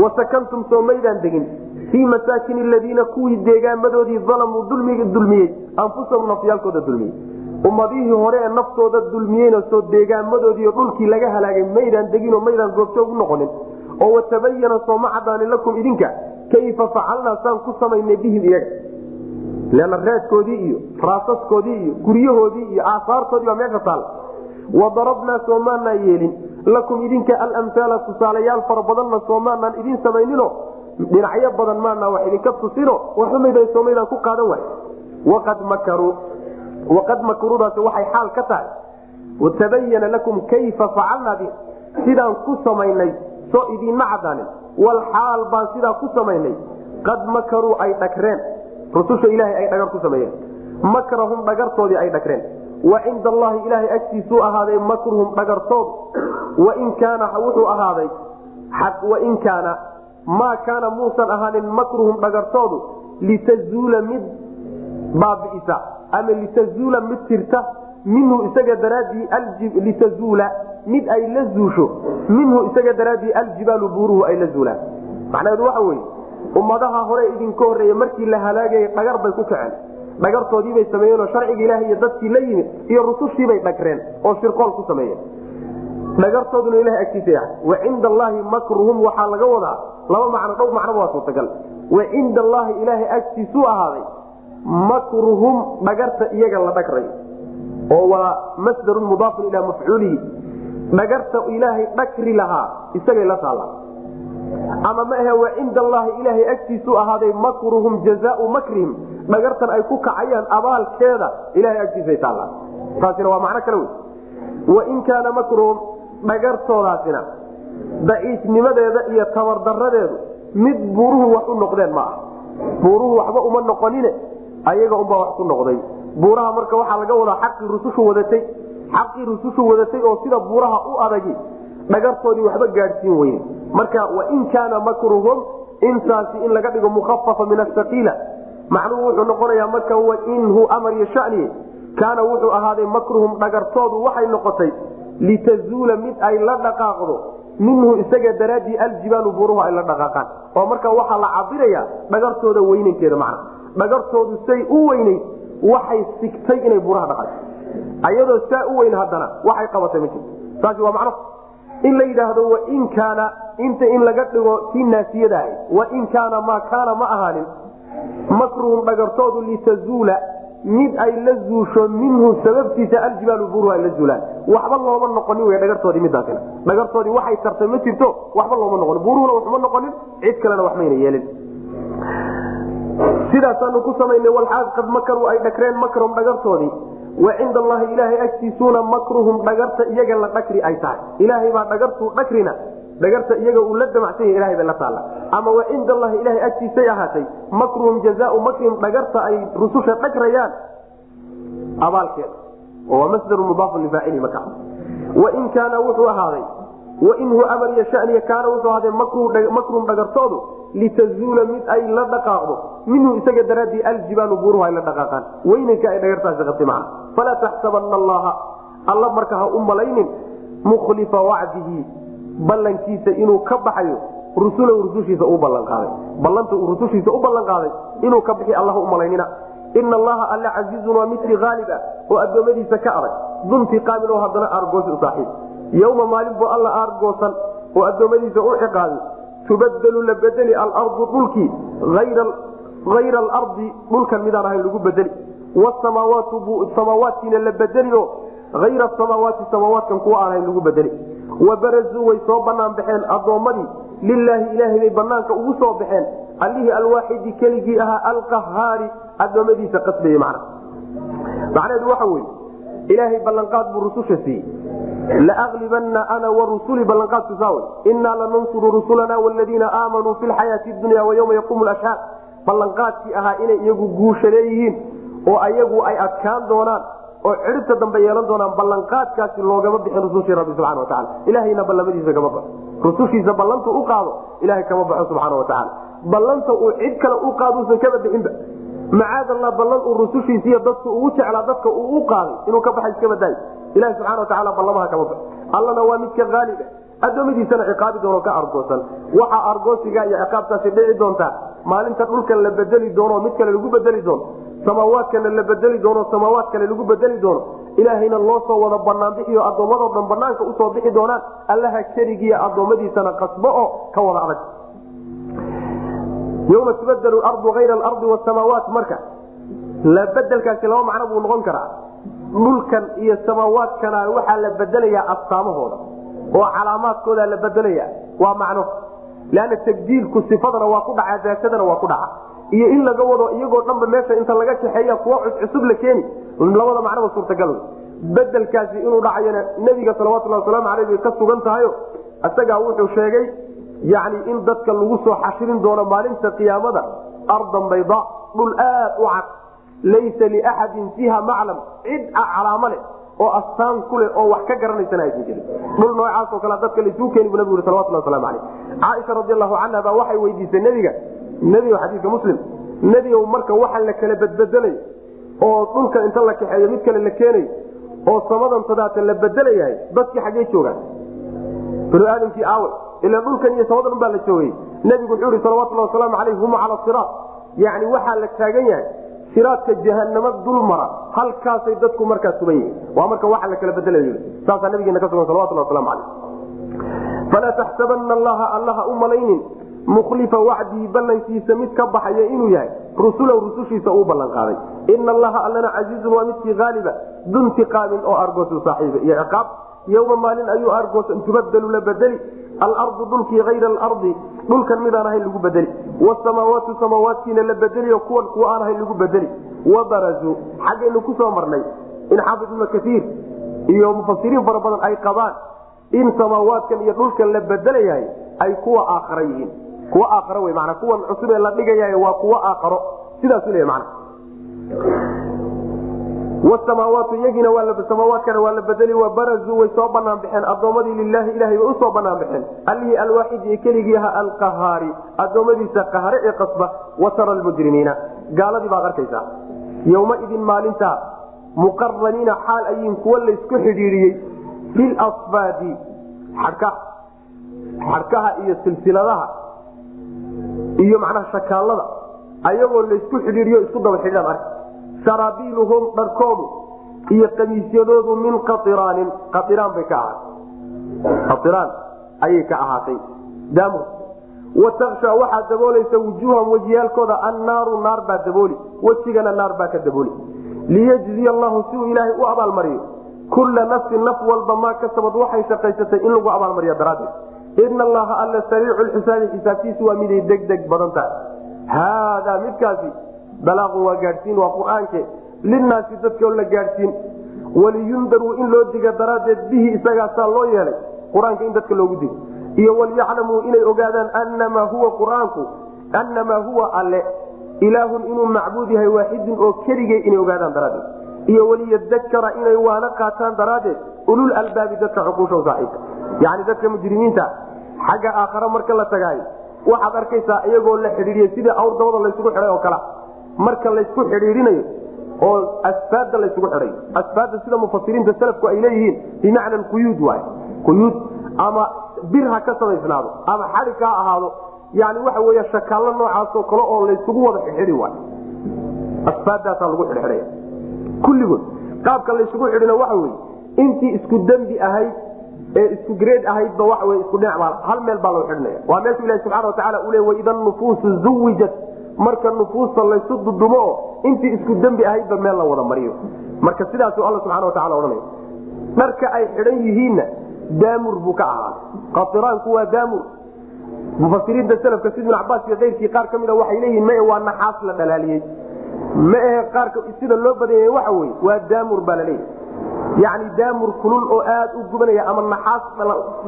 wasakantum soo maydaan degin. Fii masaakin aladiina kuwii deegaamadoodii dulmiga dulmiyey anfusahum nafyaalkooda dulmiyey. Ummadihii hore ee naftooda dulmiyeyna soo deegaamadoodiiyo dhulkii laga halaagay maydaan deginoo maydaan goobjoog u noqonin. Oo watabayana sooma cadaanin lakum idinka. Kayfa facalnaa saan ku samaynay bihim iyaga. Leanna reedkoodii iyo raasaskoodii iyo guryahoodii iyo aasaartoodii baa meesha taal. Wadarabnaa soomaanaan yeelin lakum idinka alamhaala tusaalayaal fara badanna soomaanaan idin samaynino. Dhinacyo badan maana wax idinka tusino. Waxumaydan soomaydaan ku qaadan waay. Waqad makaruu waqad makruudaasi waxay xaal ka tahay. Watabayana lakum kayfa facalnaa bi sidaan ku samaynay soo idiinma cadaanin wal xaal baan sidaa ku samaynay. Qad makaruu ay dhagreen. Rususha ilaahay ay dhagar ku sameeyeen. Makrahum dhagartoodii ay dhagreen wa cinda allahi ilaahay agtiisuu ahaaday makruhum dhagartoodu wain kaana wuxuu ahaaday wain kaana maa kaana muusan ahaanin makruhum dhagartoodu litazuula mid baabi'isa ama litazuula mid tirta minhu isaga daraaddii litazuula mid ay la zuusho minhu isaga daraaddii aljibaalu buuruhu ay la zuulaan. Macnaheedu waxa weye ummadaha hore idinka horreeya markii la halaagayay dhagar bay ku kaceen dhagartoodiibay sameeyeenoo sharciga ilaah iyo dadkii la yimid iyo rusushiibay dhagreen oo shirqool ku sameeyeen. Dhagartooduna ilaha agtiisa wa cinda allaahi makruhum waxaa laga wadaa laba macno dhow macnoba waa suurtagal. Wa cinda allaahi ilaahay agtiisuu ahaaday makruhum dhagarta iyaga la dhagrayo oo waa masdarun mudaafun ilaa mafcuulihi. Dhagarta ilaahay dhagri lahaa isagay la taalla ama ma ahe wa cinda allaahi ilaahay agtiisuu ahaaday makruhum jazaau makrihim dhagartan ay ku kacayaan abaalkeeda ilahay agtiisay taallaa taasina waa macno kale wey wain kaana makruhum dhagartoodaasina daciifnimadeeda iyo tabardaradeedu mid buuruhu wax u noqdeen ma ah buuruhu waxba uma noqonine ayaga unbaa wax ku noqday. Buuraha marka waxaa laga wadaa xaqii rusushu wadatay xaqii rusushu wadatay oo sida buuraha u adagi dhagartoodii waxba gaadhsiin weyne. Marka wain kaana makruhum intaasi in laga dhigo mukhafafa min asaqiila macnuhu wuxuu noqonayaa marka wainhu amar iyo shaniye kaana wuxuu ahaaday makruhum dhagartoodu waxay noqotay litazuula mid ay la dhaqaaqdo minhu isaga daraaddii aljibaalu buuruhu ay la dhaqaaqaan. Oo marka waxaa la cabiraya dhagartooda weynankeeda macna. Dhagartoodu say u weynayd waxay sigtay inay buuraha dhaqato ayadoo saa u weyn haddana waxay qabatay ma jirto taasi waa macno. In la yidhaahdo wain kaana inta in laga dhigo tii naasiyada ahayd wain kaana maa kaana ma ahaanin makruhum dhagartoodu litazuula mid ay la zuusho minhu sababtiisa aljibaalu buuruhu ay la zuulaan waxba looma noqonin w dhagartoodii midaasina dhagartoodii waxay tartay ma jirto waxba looma noqonin buuruhuna waxma noqonin cid kalena wax mayna yeelin sidaasaanu ku samaynay walxaal qad makaruu ay dhagreen makrahum dhagartoodii wa cinda allahi ilaahay agtiisuuna makruhum dhagarta iyaga la dhagri ay tahay ilaahay baa dhagartuu dhagrina dhagarta iyaga uu la damacsan yahy ilahay bay la taalla ama wa cinda allahi ilahay agtiisay ahaatay makruhum jazaau makrihim dhagarta ay rususha dhagrayaan. Abaalkeeda oo waa masdaru mudaafun lifaacili marka wain kaana wuxuu ahaaday wainhu amar iyo shaniya kaana wuxuu ahaaday makruhum dhagartoodu litazuula mid ay la dhaqaaqdo. Minhu isaga daraaddii aljibaalu buuruhu ay la dhaqaaqaan. Weynanka ay dhagartaasi qabtay macna falaa taxsabana allaha. Alla marka ha u malaynin mukhlifa wacdihi ballankiisa inuu ka baxayo rusulahu rusushiisa u ballanqaaday ballanta uu rusushiisa u ballanqaaday inuu ka bixi allah u malaynina ina allaha alla casiizun waa mitri haalib ah oo addoommadiisa ka adag. Duntiqaamin oo haddana aargoosi u saaxiib. Yowma maalin buu alla aargoosan oo addoommadiisa u ciqaabin tubadelu la bedeli alardu dhulkii ayra alardi dhulkan midaan ahayn lagu bedeli wasamaawaatu samaawaatkiina la bedeli oo ayra samaawaati samaawaatkan kuwa aan ahayn lagu bedeli wabarazuu way soo banaan baxeen addoommadii lilaahi ilaahay bay banaanka ugu soo baxeen allihii alwaaxidi keligii ahaa alqahaari addoommadiisa qasbaya macna macnaheedu waxa weye ilaahay ballanqaad buu rususha siiyey laaglibanna ana warusuli ballanqaadku saa wey innaa lanansuru rusulana wladiina aamanuu fi lxayaati dunya waywma yaquumu lashhaad ballanqaadkii ahaa inay iyagu guusha leeyihiin oo ayagu ay adkaan doonaan oo cidhibta dambe yeelan doonaan ballanqaadkaasi loogama bixin rusushii rabbi subxana wataala ilahayna ballamadiisa kama baxo rusushiisa ballantu u qaado ilahay kama baxo subxaana watacaala ballanta uu cid kale u qaaduusan kaba bixinba. Macaad allah ballan uu rusushiisiiyo dadku ugu jeclaa dadka uu u qaaday inuu ka baxa iskaba daayo ilahi subxana watacaala ballamaha kama baxo allana waa midka haaliba addoommadiisana ciqaabi doono ka argoosan. Waxaa argoosiga iyo ciqaabtaasi dhici doontaa maalinta dhulkan la bedeli doono mid kale lagu bedeli doono samaawaadkana la bedeli doono samaawaad kale lagu bedeli doono. Ilaahayna loo wada banaan addoommadoo dhan banaanka u soo bixi doonaan allaha keligiiyo addoommadiisana qasbo oo ka wada adag. Yoma tubadelu ardu ayra alardi wasamaawaat marka bedelkaasi laba macno buu noqon karaa. Dhulkan iyo samaawaadkana waxaa la bedelayaa astaamahooda oo calaamaadkooda la bedelaya waa macno. Leanna tabdiilku sifadana waa ku dhaca daatadana waa ku dhaca iyo in laga wado iyagoo dhanba meesha inta laga kaxeeya kuwa cuscusub la keeni. Labada macnoba suurtagal. Bedelkaasi inuu dhacayana nebiga salawatulhi wasalaamu aleyh bay ka sugan tahayo. Isagaa wuxuu sheegay yani in dadka lagu soo xashirin doono maalinta qiyaamada ardan bayda dhul aad u cad. Laysa liaxadin fiiha maclam. Cid calaamo leh oo astaan ku leh oo wax ka garanaysana aysan jirin. Dhul noocaasoo kale dadka laisuu keeni bu nabigu salawatulhi waslamu aleyh caaisha radi allahu canha baa waxay weydiisay nebiga nebigo xadiiska muslim. Nebigow marka waxa la kala bedbedelay oo dhulka inta la kaxeeyo mid kale la keenay oo samadan la bedelayahay dadkii xaggey joogaan. Banu aadamkii aawe ila dhulkan iyo samadan baa la joogay. Nebigu wuxuu ihi salawatulhi wasalaamu aleyh hum cala siraat. Yani waxaa la taagan yahay siraadka jahanamo dul mara halkaasay dadku markaa sugan yihiin. Waa marka waxa la kala bedelay saasaa nabigeena ka sugan salawatulhi waslamu aleyh falaa taxsabana allaha allaha u malaynin mukhlifa wacdihi ballankiisa mid ka baxaya inuu yahay rusulow rusushiisa uu ballan qaaday. Ina allaha allana casiizun waa midkii haaliba duntiqaamin oo argoosu saaxiiba. Iyo ciqaab yowma maalin ayuu argoosan tubadelu la bedeli alardu dhulkii ayra alardi dhulkan midaan ahayn lagu bedeli wasamaawaatu samaawaadkiina la bedeliyo kuwan kuwa aan ahayn lagu bedeli wabarazuu xaggaynu ku marnay in xaafid ibnu kaiir iyo mufasiriin fara badan ay qabaan in samaawaadkan iyo dhulkan la bedelayahay ay kuwa aakhara yihiin kuwa aakhara wey mana kuwan cusub ee la dhigayahay waa kuwa aakharo. Sidaasu leeya mana wasamaawaatu iyagiina samaawaadkana waa la bedeli wabarazuu way soo banaan baxeen addoommadii lilaahi ilahay bay u soo banaan baxeen allihii alwaaxidi ee keligii ahaa alqahaari. Addoommadiisa qahare ee qasba. Watara almujrimiina. Gaaladii baad arkaysaa. Yowmaidin maalintaa muqaraniina xaal ayiin kuwa laysku xidhiidhiyey. Filasfaadi xadhkaha. Xadhkaha iyo silsiladaha iyo macnaha shakaallada ayagoo laysku xidhiidhiyo isku daba xidhiidhaan ark saraabiiluhum dharkoodu iyo kamiisyadoodu min qairaanin qairaan bay ka ahaatay. Qairaan ayay ka ahaatay. Daamur wa taksha waxaa daboolaysa wujuuhan wejiyaalkooda annaaru naar baa dabooli wejigana naar baa ka dabooli. Liyajziya allahu si uu ilaahay u abaalmariyo. Kulla nafsin naf walba maa kasabad waxay shaqaysatay in lagu abaalmariya daraaddeed ina allaha alla sariicu lxisaabi xisaabtiisu waa miday degdeg badan tahay haadaa midkaasi balaaqun waa gaadhsiin waa qur'aanke linaasi dadkoo la gaadhsiin waliyundaruu in loo diga daraaddeed bihi isagaasaa loo yeelay qur'aanka in dadka loogu digo iyo walyaclamuu inay ogaadaan anamaa huwa qur'aanku annamaa huwa alle ilaahun inuu macbuud yahay waaxidun oo keligay inay ogaadaan daraaddeed iyo waliyadakara inay waana qaataan daraaddeed ulul albaabi dadka cuquusha saaxiibka yacni dadka mujrimiinta xagga aakhare marka la tagaayo waxaad arkaysaa iyagoo la xidhiidiyey sidii awr dabada laysugu xidhay oo kala. Marka laysku xidhiidhinayo oo asfaadda laysugu xidhay asfaadda sida mufasiriinta salafku ay leeyihiin bimacna quyuud waay quyuud ama bir ha ka samaysnaado ama xadhig ha ahaado yani waxa wey shakaallo noocaasoo kale oo laysugu wada xidhidi waay asfaaddaasaa lagu xidhxidhaya. Kulligood qaabka laysugu xidhina waxa weye intii isku dembi ahayd ee isku greed ahaydba wey isku dhinac hal meel baa loo xidhnaya. Waa meeshu ilahi subxana watacaala uu waida nufuusu zuwijat. Marka nufuusta laysu dudumo oo intii isku dembi ahaydba meel la wada mariyo. Marka sidaasuu alla subxana watacala odhanaya. Dharka ay xidhan yihiinna daamur buu ka ahaa. Qatiraanku waa daamur. Mufasiriinta selafka sid cabaas iyo keyrkii qaar ka mida waxay leeyihiin mae waa naxaas la dhalaaliyey? Ma ahe qaarka sida loo badanyay waxa weye waa daamur baa laleeyahy yacni daamur kulul oo aad u gubanaya ama naxaas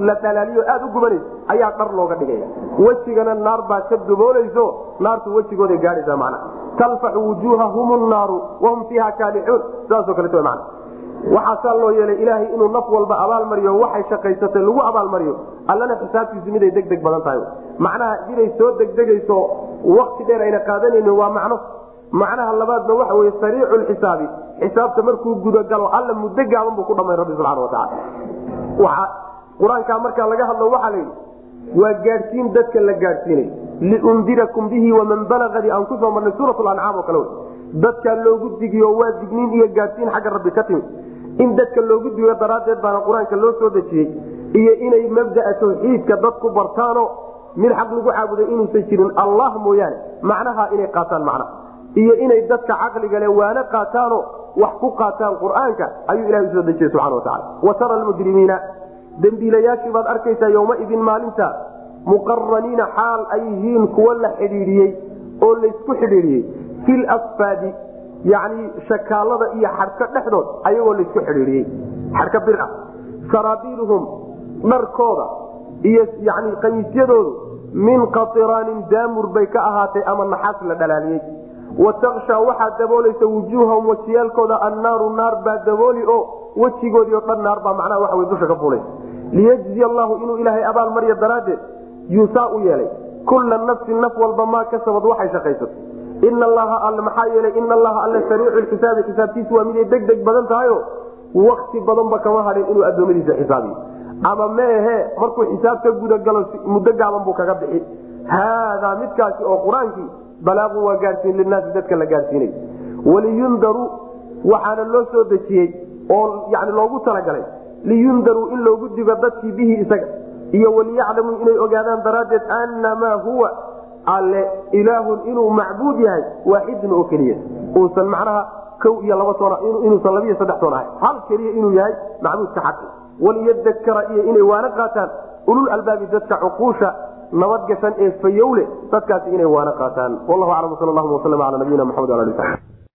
la dhalaaliyo aad u gubanaysa ayaa dhar looga dhigaya. Wejigana naar baa ka daboolayso naartu wejigooday gaadhaysaa macnaha talfaxu wujuuhahum naaru wahum fiiha kaalixuun sidaasoo kaleeto mana waxaasaa loo yeelay ilaahay inuu naf walba abaalmariyo waxay shaqaysatay lagu abaalmariyo allana xisaabtiisu miday degdeg badan tahay. Macnaha inay soo degdegayso wakti dheer ayna qaadanaynin waa macno macnaha labaadna waxa wey sariicu lxisaabi xisaabta markuu gudagalo alla muddo gaaban buu ku dhamay rabbi subxana watacaala waa qur'aankaa markaa laga hadlo waxaa la yidhi waa gaadhsiin dadka la gaadhsiinay. Liundirakum bihi waman balagadi aan ku soo marnay suurat lancaam oo kale dadkaa loogu digiyo waa digniin iyo gaadhsiin xagga rabbi ka timid. In dadka loogu digo daraaddeed baana qur'aanka loo soo dejiyey iyo inay mabdaa tawxiidka dadku bartaano mid xaq lagu caabuday inuusan jirin allah mooyaane. Macnaha inay qaataan macnaha iyo inay dadka caqliga le waana qaataano wax ku qaataan qur'aanka ayuu ilahay u soo dejiyey subxana watacala wa tara almujrimiina dembiilayaashii baad arkaysaa yowmaidin maalinta muqaraniina xaal ay yihiin kuwa la xidhiidhiyey oo laysku xidhiidhiyey. Fil asfaadi yacni shakaalada iyo xadhka dhexdood ayagoo laysku xidhiidhiyey. Xadhka bir ah. Saraabiiluhum dharkooda iyo yani qamiisyadoodu min qatiraanin daamur bay ka ahaatay ama naxaas la dhalaaliyey watakshaa waxaa daboolaysa wujuuhahum wajiyaalkooda annaaru naar baa dabooli oo wejigoodii o dhan naar baa macnaha wey dusha ka fuulaysa liyajzi allahu inuu ilaahay abaal marya daraaddeed yuusaa u yeelay. Kulla nafsin naf walba maa kasabad waxay shaqaysato ina allaha all maxaa yeelay ina allaha alle sariicu lxisaabi xisaabtiisu waa miday deg deg badan tahayo wakti badanba kama hadhin inuu addoommadiisa xisaabiyo ama meehe markuu xisaab ka gudagalo muddo gaaban buu kaga bixi. Haadaa midkaasi oo qur'aankii balaaun waa gaadhsiin linaasi dadka la gaadhsiinay waliyundaruu waxaana loo soo dejiyey oo yani loogu talagalay liyundaruu in loogu digo dadkii bihi isaga iyo waliyaclamuu inay ogaadaan daraaddeed annamaa huwa alle ilaahun inuu macbuud yahay waaxidun oo keliya. Uusan macnaha kow iyo laba toon inuusan labiiyo saddex toon ahay. Hal keliya inuu yahay macbuudka xaqi waliyadakara iyo inay waana qaataan ulul dadka cuquusha nabadgashan ee fayowle dadkaasi inay waana qaataan. Wallahu aclam sal llahuma waslm ala nabiyina maxamed ala ali